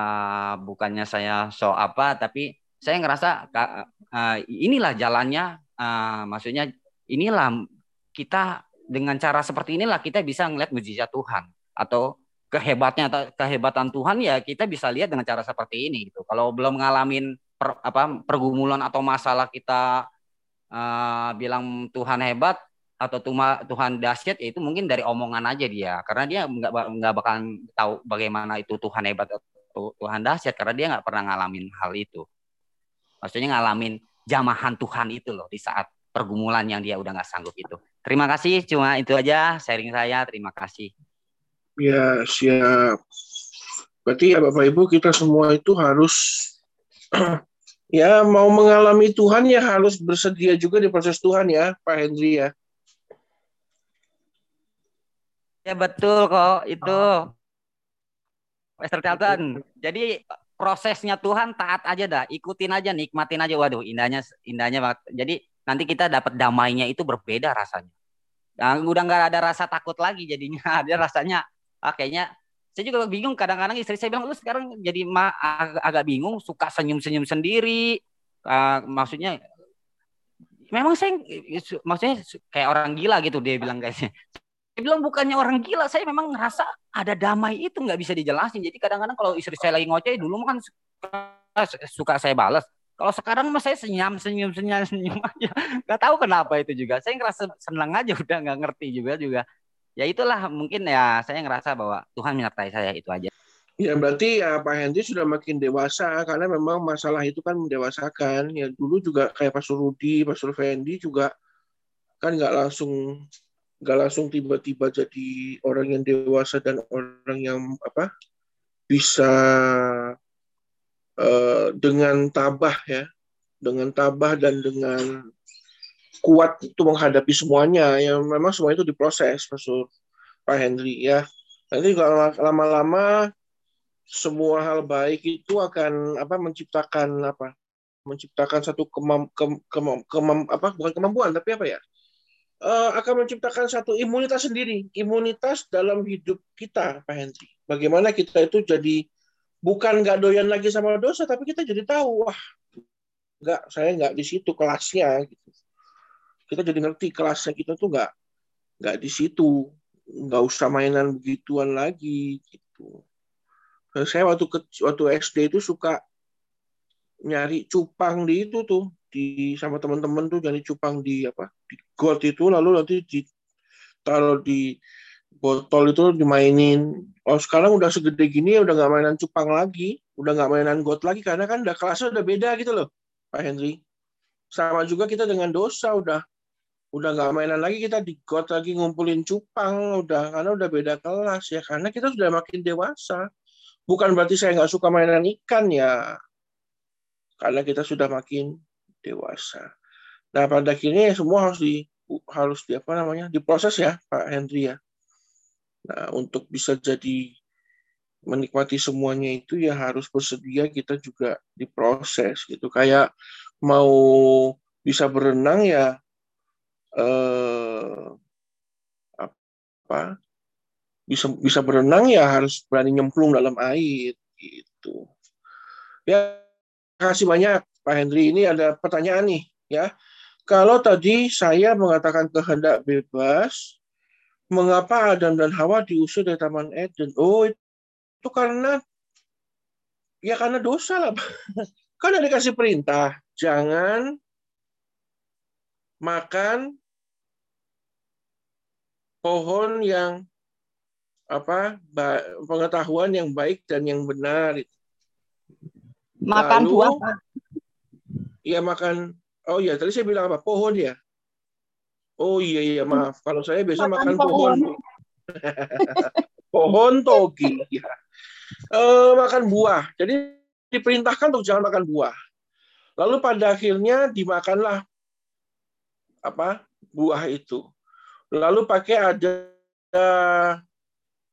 bukannya saya so apa, tapi saya ngerasa uh, inilah jalannya. Uh, maksudnya inilah kita dengan cara seperti inilah kita bisa melihat mujizat Tuhan atau kehebatnya kehebatan Tuhan ya kita bisa lihat dengan cara seperti ini gitu. Kalau belum ngalamin per, apa pergumulan atau masalah kita uh, bilang Tuhan hebat atau Tuhan dahsyat ya itu mungkin dari omongan aja dia karena dia nggak nggak bakal tahu bagaimana itu Tuhan hebat atau Tuhan dahsyat karena dia nggak pernah ngalamin hal itu. Maksudnya ngalamin jamahan Tuhan itu loh di saat pergumulan yang dia udah nggak sanggup itu. Terima kasih, cuma itu aja sharing saya. Terima kasih. Ya, siap. Berarti ya Bapak Ibu kita semua itu harus ya mau mengalami Tuhan ya harus bersedia juga di proses Tuhan ya, Pak Hendri ya. Ya betul kok itu. Pastor Charlton. Jadi prosesnya Tuhan taat aja dah, ikutin aja, nikmatin aja. Waduh, indahnya indahnya banget. Jadi nanti kita dapat damainya itu berbeda rasanya. Nah, udah nggak ada rasa takut lagi jadinya. Ada rasanya ah, kayaknya saya juga bingung kadang-kadang istri saya bilang lu sekarang jadi ma ag agak bingung suka senyum-senyum sendiri. Uh, maksudnya memang saya maksudnya kayak orang gila gitu dia bilang kayaknya dia bilang bukannya orang gila saya memang ngerasa ada damai itu nggak bisa dijelasin. Jadi kadang-kadang kalau istri saya lagi ngoceh dulu kan suka, suka saya balas kalau sekarang mas saya senyum senyum senyum senyum aja. Gak tahu kenapa itu juga. Saya ngerasa senang aja udah nggak ngerti juga juga. Ya itulah mungkin ya saya ngerasa bahwa Tuhan menyertai saya itu aja. Ya berarti ya Pak Hendy sudah makin dewasa karena memang masalah itu kan mendewasakan. Ya dulu juga kayak Pak Surudi, Pak Fendi juga kan nggak langsung nggak langsung tiba-tiba jadi orang yang dewasa dan orang yang apa bisa Eh, dengan tabah ya, dengan tabah dan dengan kuat itu menghadapi semuanya. Yang memang semua itu diproses, Masuk Pak Henry ya. Nanti kalau lama-lama semua hal baik itu akan apa menciptakan apa menciptakan satu kemam, kem, kemam, kemam apa bukan kemampuan tapi apa ya uh, akan menciptakan satu imunitas sendiri imunitas dalam hidup kita Pak Henry bagaimana kita itu jadi bukan nggak doyan lagi sama dosa, tapi kita jadi tahu, wah, nggak, saya nggak di situ kelasnya. Gitu. Kita jadi ngerti kelasnya kita tuh nggak nggak di situ, nggak usah mainan begituan lagi. Gitu. saya waktu ke, waktu SD itu suka nyari cupang di itu tuh di sama teman-teman tuh jadi cupang di apa di got itu lalu nanti ditaruh di botol itu dimainin. Oh sekarang udah segede gini udah nggak mainan cupang lagi, udah nggak mainan got lagi karena kan udah kelasnya udah beda gitu loh, Pak Henry. Sama juga kita dengan dosa udah udah nggak mainan lagi kita di got lagi ngumpulin cupang udah karena udah beda kelas ya karena kita sudah makin dewasa. Bukan berarti saya nggak suka mainan ikan ya, karena kita sudah makin dewasa. Nah pada akhirnya semua harus di harus di apa namanya diproses ya Pak Henry ya. Nah, untuk bisa jadi menikmati semuanya itu ya harus bersedia kita juga diproses gitu. Kayak mau bisa berenang ya eh, apa bisa bisa berenang ya harus berani nyemplung dalam air gitu. Ya kasih banyak Pak Hendri. Ini ada pertanyaan nih ya. Kalau tadi saya mengatakan kehendak bebas, mengapa Adam dan Hawa diusir dari Taman Eden? Oh, itu karena ya karena dosa lah. Kan ada dikasih perintah, jangan makan pohon yang apa pengetahuan yang baik dan yang benar. Makan Lalu, buah. Iya makan. Oh iya, tadi saya bilang apa? Pohon ya. Oh iya iya maaf. Kalau saya biasa makan, makan pohon. Pohon, togi. Ya. Uh, makan buah. Jadi diperintahkan untuk jangan makan buah. Lalu pada akhirnya dimakanlah apa buah itu. Lalu pakai ada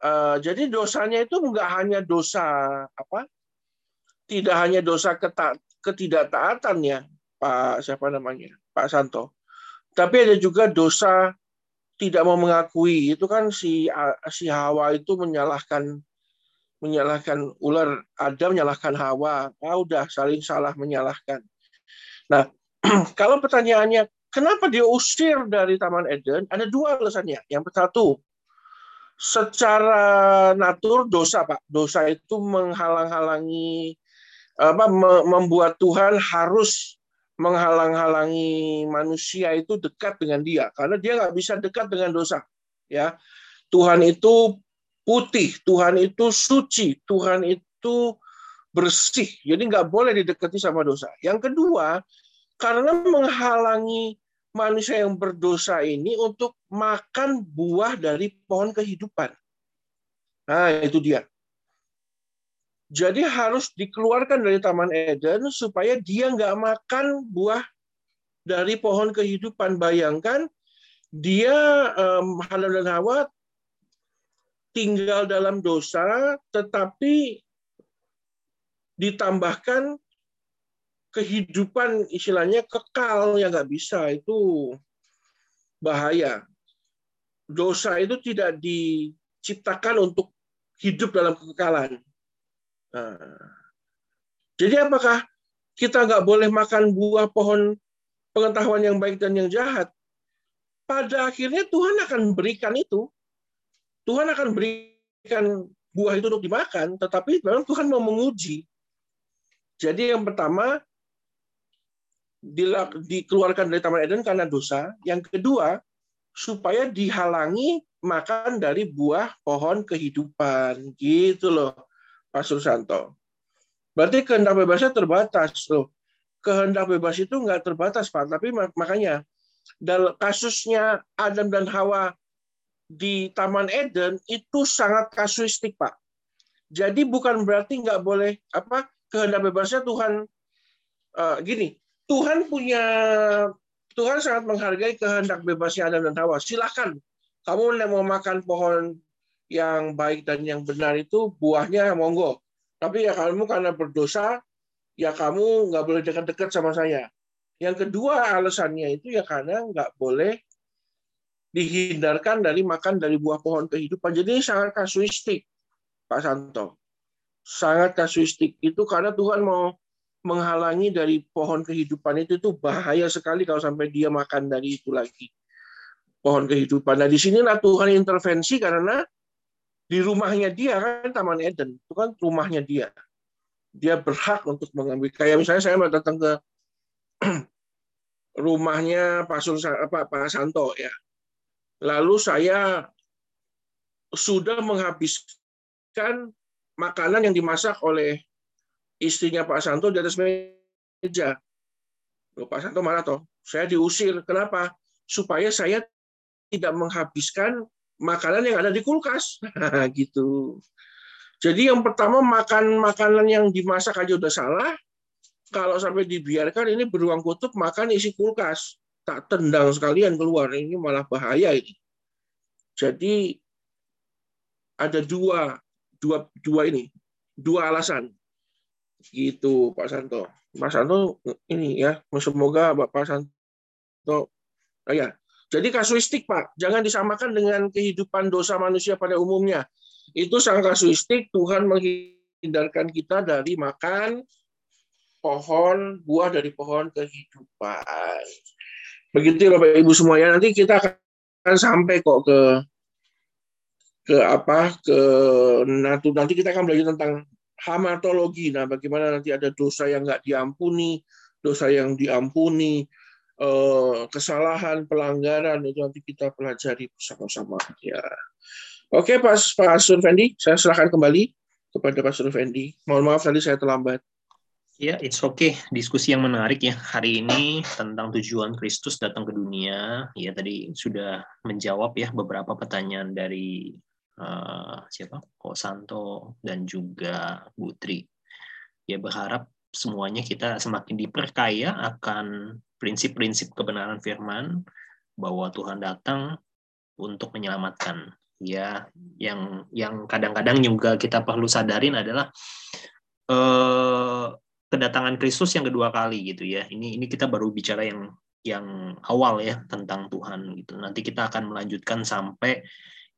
uh, jadi dosanya itu enggak hanya dosa apa? Tidak hanya dosa ketidaktaatan ya, Pak siapa namanya? Pak Santo tapi ada juga dosa tidak mau mengakui. Itu kan si si Hawa itu menyalahkan menyalahkan ular, Adam menyalahkan Hawa. Ah udah saling salah menyalahkan. Nah, kalau pertanyaannya kenapa diusir dari Taman Eden? Ada dua alasannya. Yang satu, secara natur dosa, Pak. Dosa itu menghalang-halangi apa membuat Tuhan harus menghalang-halangi manusia itu dekat dengan dia karena dia nggak bisa dekat dengan dosa ya. Tuhan itu putih Tuhan itu suci Tuhan itu bersih. Jadi nggak boleh didekati sama dosa. Yang kedua karena menghalangi manusia yang berdosa ini untuk makan buah dari pohon kehidupan. Nah itu dia jadi harus dikeluarkan dari Taman Eden supaya dia nggak makan buah dari pohon kehidupan. Bayangkan dia um, Adam dan Hawa tinggal dalam dosa, tetapi ditambahkan kehidupan istilahnya kekal yang nggak bisa itu bahaya. Dosa itu tidak diciptakan untuk hidup dalam kekekalan jadi apakah kita nggak boleh makan buah pohon pengetahuan yang baik dan yang jahat? Pada akhirnya Tuhan akan berikan itu. Tuhan akan berikan buah itu untuk dimakan, tetapi memang Tuhan mau menguji. Jadi yang pertama, dikeluarkan dari Taman Eden karena dosa. Yang kedua, supaya dihalangi makan dari buah pohon kehidupan. Gitu loh. Pak Susanto. Berarti kehendak bebasnya terbatas loh. Kehendak bebas itu nggak terbatas Pak, tapi makanya dalam kasusnya Adam dan Hawa di Taman Eden itu sangat kasuistik Pak. Jadi bukan berarti nggak boleh apa kehendak bebasnya Tuhan uh, gini. Tuhan punya Tuhan sangat menghargai kehendak bebasnya Adam dan Hawa. Silahkan kamu mau makan pohon yang baik dan yang benar itu buahnya monggo. Tapi ya kamu karena berdosa, ya kamu nggak boleh dekat-dekat sama saya. Yang kedua alasannya itu ya karena nggak boleh dihindarkan dari makan dari buah pohon kehidupan. Jadi sangat kasuistik, Pak Santo. Sangat kasuistik itu karena Tuhan mau menghalangi dari pohon kehidupan itu itu bahaya sekali kalau sampai dia makan dari itu lagi pohon kehidupan. Nah di sinilah Tuhan intervensi karena di rumahnya dia kan Taman Eden itu kan rumahnya dia dia berhak untuk mengambil kayak misalnya saya datang ke rumahnya Pak Sul, Pak, Pak Santo ya lalu saya sudah menghabiskan makanan yang dimasak oleh istrinya Pak Santo di atas meja. Pak Santo marah toh, saya diusir. Kenapa? Supaya saya tidak menghabiskan makanan yang ada di kulkas. gitu. Jadi yang pertama makan makanan yang dimasak aja udah salah. Kalau sampai dibiarkan ini beruang kutub makan isi kulkas. Tak tendang sekalian keluar. Ini malah bahaya ini. Jadi ada dua dua dua ini dua alasan gitu Pak Santo. Pak Santo ini ya semoga Bapak Santo oh ya jadi kasuistik Pak, jangan disamakan dengan kehidupan dosa manusia pada umumnya. Itu sangat kasuistik, Tuhan menghindarkan kita dari makan pohon, buah dari pohon kehidupan. Begitu ya Bapak Ibu semuanya, nanti kita akan sampai kok ke ke apa ke nanti nanti kita akan belajar tentang hamatologi. Nah, bagaimana nanti ada dosa yang nggak diampuni, dosa yang diampuni, kesalahan, pelanggaran itu nanti kita pelajari bersama-sama. Ya. Oke, Pak Pak Surfendi, saya serahkan kembali kepada Pak Surfendi. Mohon maaf tadi saya terlambat. Ya, it's okay. Diskusi yang menarik ya hari ini tentang tujuan Kristus datang ke dunia. Ya, tadi sudah menjawab ya beberapa pertanyaan dari uh, siapa? Ko Santo dan juga Butri. Ya, berharap semuanya kita semakin diperkaya akan prinsip-prinsip kebenaran firman bahwa Tuhan datang untuk menyelamatkan. Ya, yang yang kadang-kadang juga kita perlu sadarin adalah eh, kedatangan Kristus yang kedua kali gitu ya. Ini ini kita baru bicara yang yang awal ya tentang Tuhan gitu. Nanti kita akan melanjutkan sampai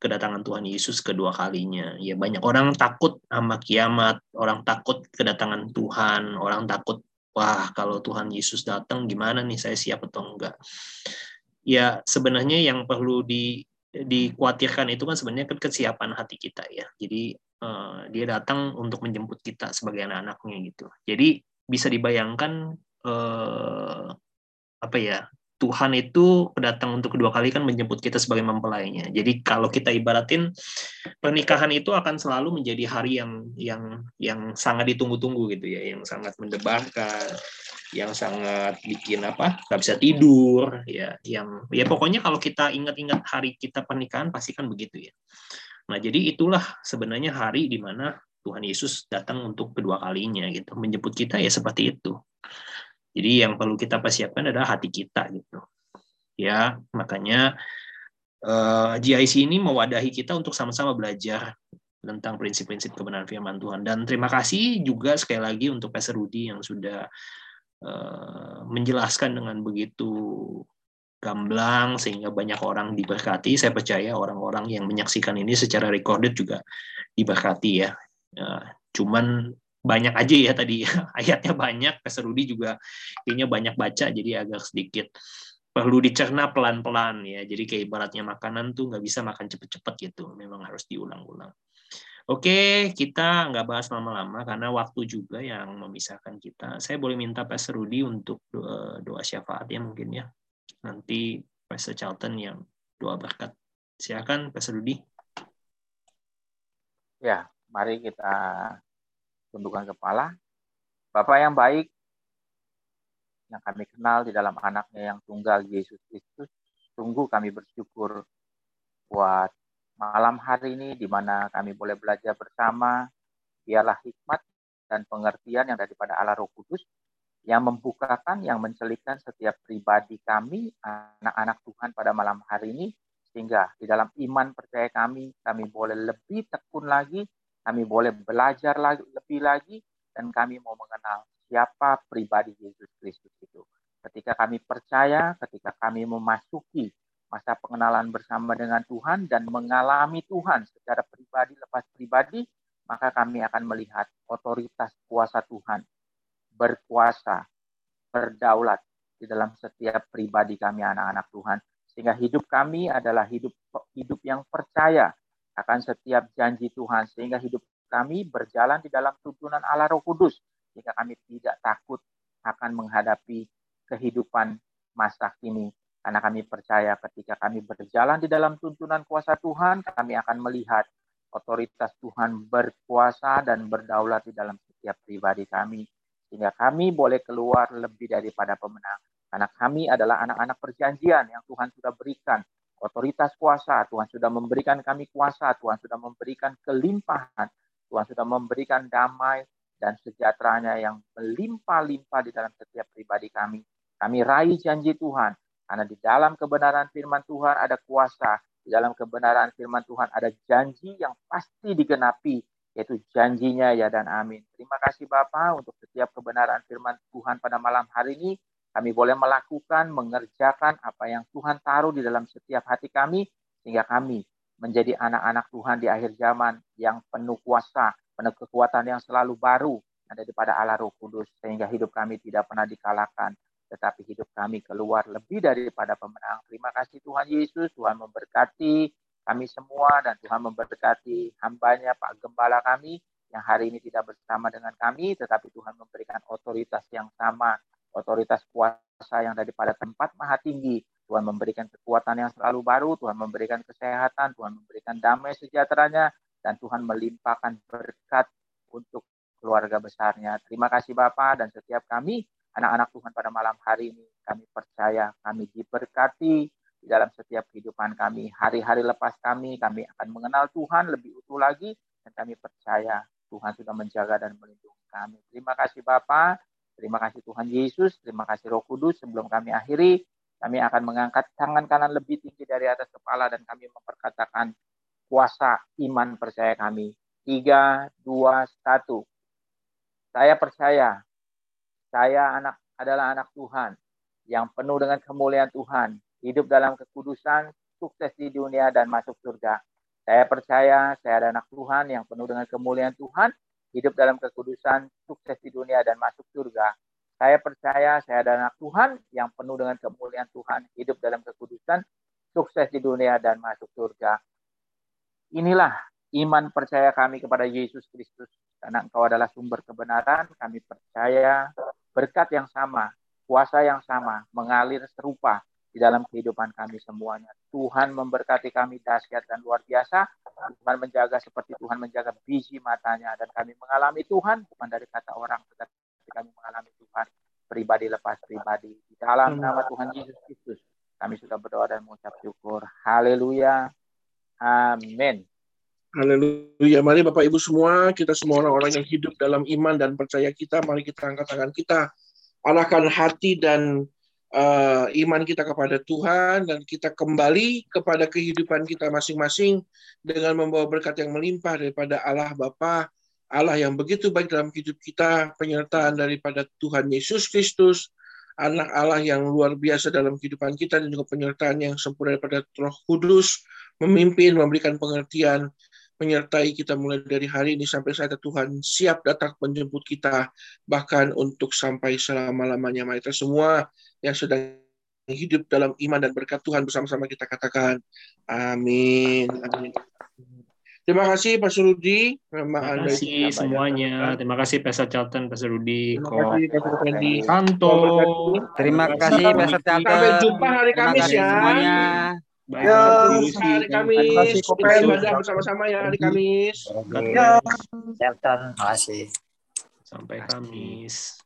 kedatangan Tuhan Yesus kedua kalinya. Ya banyak orang takut sama kiamat, orang takut kedatangan Tuhan, orang takut wah kalau Tuhan Yesus datang gimana nih? Saya siap atau enggak? Ya sebenarnya yang perlu di dikhawatirkan itu kan sebenarnya kesiapan hati kita ya. Jadi uh, dia datang untuk menjemput kita sebagai anak-anaknya gitu. Jadi bisa dibayangkan uh, apa ya Tuhan itu datang untuk kedua kali kan menjemput kita sebagai mempelainya. Jadi kalau kita ibaratin pernikahan itu akan selalu menjadi hari yang yang yang sangat ditunggu-tunggu gitu ya, yang sangat mendebarkan, yang sangat bikin apa nggak bisa tidur ya, yang ya pokoknya kalau kita ingat-ingat hari kita pernikahan pasti kan begitu ya. Nah jadi itulah sebenarnya hari di mana Tuhan Yesus datang untuk kedua kalinya gitu, menjemput kita ya seperti itu. Jadi yang perlu kita persiapkan adalah hati kita gitu. Ya, makanya uh, eh, GIC ini mewadahi kita untuk sama-sama belajar tentang prinsip-prinsip kebenaran firman Tuhan. Dan terima kasih juga sekali lagi untuk Pastor Rudi yang sudah uh, menjelaskan dengan begitu gamblang sehingga banyak orang diberkati. Saya percaya orang-orang yang menyaksikan ini secara recorded juga diberkati ya. Uh, cuman banyak aja ya tadi ayatnya banyak Pastor Rudi juga kayaknya banyak baca jadi agak sedikit perlu dicerna pelan-pelan ya jadi kayak ibaratnya makanan tuh nggak bisa makan cepet-cepet gitu memang harus diulang-ulang Oke, kita nggak bahas lama-lama karena waktu juga yang memisahkan kita. Saya boleh minta Pastor Rudi untuk doa, doa syafaat ya mungkin ya. Nanti Pastor Charlton yang doa berkat. Silakan Pastor Rudi. Ya, mari kita tundukkan kepala. Bapak yang baik, yang kami kenal di dalam anaknya yang tunggal Yesus Kristus, tunggu kami bersyukur buat malam hari ini di mana kami boleh belajar bersama, biarlah hikmat dan pengertian yang daripada Allah Roh Kudus yang membukakan, yang mencelikkan setiap pribadi kami, anak-anak Tuhan pada malam hari ini, sehingga di dalam iman percaya kami, kami boleh lebih tekun lagi kami boleh belajar lagi, lebih lagi dan kami mau mengenal siapa pribadi Yesus Kristus itu. Ketika kami percaya, ketika kami memasuki masa pengenalan bersama dengan Tuhan dan mengalami Tuhan secara pribadi lepas pribadi, maka kami akan melihat otoritas kuasa Tuhan berkuasa, berdaulat di dalam setiap pribadi kami anak-anak Tuhan. Sehingga hidup kami adalah hidup hidup yang percaya akan setiap janji Tuhan sehingga hidup kami berjalan di dalam tuntunan Allah Roh Kudus sehingga kami tidak takut akan menghadapi kehidupan masa kini Karena kami percaya ketika kami berjalan di dalam tuntunan kuasa Tuhan, kami akan melihat otoritas Tuhan berkuasa dan berdaulat di dalam setiap pribadi kami. Sehingga kami boleh keluar lebih daripada pemenang. Karena kami adalah anak-anak perjanjian yang Tuhan sudah berikan. Otoritas kuasa, Tuhan sudah memberikan kami kuasa, Tuhan sudah memberikan kelimpahan, Tuhan sudah memberikan damai dan sejahteranya yang melimpah-limpah di dalam setiap pribadi kami. Kami raih janji Tuhan, karena di dalam kebenaran firman Tuhan ada kuasa, di dalam kebenaran firman Tuhan ada janji yang pasti digenapi, yaitu janjinya ya dan amin. Terima kasih Bapak untuk setiap kebenaran firman Tuhan pada malam hari ini. Kami boleh melakukan, mengerjakan apa yang Tuhan taruh di dalam setiap hati kami, sehingga kami menjadi anak-anak Tuhan di akhir zaman yang penuh kuasa, penuh kekuatan yang selalu baru daripada Allah Roh Kudus, sehingga hidup kami tidak pernah dikalahkan, tetapi hidup kami keluar lebih daripada pemenang. Terima kasih Tuhan Yesus, Tuhan memberkati kami semua, dan Tuhan memberkati hambanya Pak Gembala kami, yang hari ini tidak bersama dengan kami, tetapi Tuhan memberikan otoritas yang sama otoritas kuasa yang daripada tempat maha tinggi. Tuhan memberikan kekuatan yang selalu baru, Tuhan memberikan kesehatan, Tuhan memberikan damai sejahteranya, dan Tuhan melimpahkan berkat untuk keluarga besarnya. Terima kasih Bapak dan setiap kami, anak-anak Tuhan pada malam hari ini, kami percaya kami diberkati di dalam setiap kehidupan kami. Hari-hari lepas kami, kami akan mengenal Tuhan lebih utuh lagi, dan kami percaya Tuhan sudah menjaga dan melindungi kami. Terima kasih Bapak. Terima kasih Tuhan Yesus, terima kasih Roh Kudus. Sebelum kami akhiri, kami akan mengangkat tangan kanan lebih tinggi dari atas kepala dan kami memperkatakan kuasa iman percaya kami. Tiga, dua, satu. Saya percaya, saya anak adalah anak Tuhan yang penuh dengan kemuliaan Tuhan, hidup dalam kekudusan, sukses di dunia dan masuk surga. Saya percaya saya ada anak Tuhan yang penuh dengan kemuliaan Tuhan, hidup dalam kekudusan, sukses di dunia dan masuk surga. Saya percaya saya adalah anak Tuhan yang penuh dengan kemuliaan Tuhan, hidup dalam kekudusan, sukses di dunia dan masuk surga. Inilah iman percaya kami kepada Yesus Kristus. Karena engkau adalah sumber kebenaran, kami percaya berkat yang sama, kuasa yang sama, mengalir serupa di dalam kehidupan kami semuanya. Tuhan memberkati kami dahsyat dan luar biasa. Tuhan menjaga seperti Tuhan menjaga biji matanya. Dan kami mengalami Tuhan bukan dari kata orang, tetapi kami mengalami Tuhan pribadi lepas pribadi. Di dalam nama Tuhan Yesus Kristus, kami sudah berdoa dan mengucap syukur. Haleluya. Amin. Haleluya. Mari Bapak Ibu semua, kita semua orang-orang yang hidup dalam iman dan percaya kita, mari kita angkat tangan kita, arahkan hati dan uh, iman kita kepada Tuhan dan kita kembali kepada kehidupan kita masing-masing dengan membawa berkat yang melimpah daripada Allah Bapa, Allah yang begitu baik dalam hidup kita, penyertaan daripada Tuhan Yesus Kristus, anak Allah yang luar biasa dalam kehidupan kita dan juga penyertaan yang sempurna daripada Roh Kudus. Memimpin, memberikan pengertian, menyertai kita mulai dari hari ini sampai saat Tuhan siap datang menjemput kita bahkan untuk sampai selama-lamanya. Mari kita semua yang sedang hidup dalam iman dan berkat Tuhan bersama-sama kita katakan amin. amin. Terima kasih Pak Surudi. Terima kasih semuanya. Terima kasih Pastor Charlton, Pastor Rudi, Terima kasih Pastor Fendi. Kanto. Terima kasih Pastor Charlton. Sampai jumpa hari Kamis ya. Semuanya. Baik, ya, hari Kamis. Kita ibadah bersama-sama ya hari Kamis. Ya. Terima kasih. Sampai Kamis.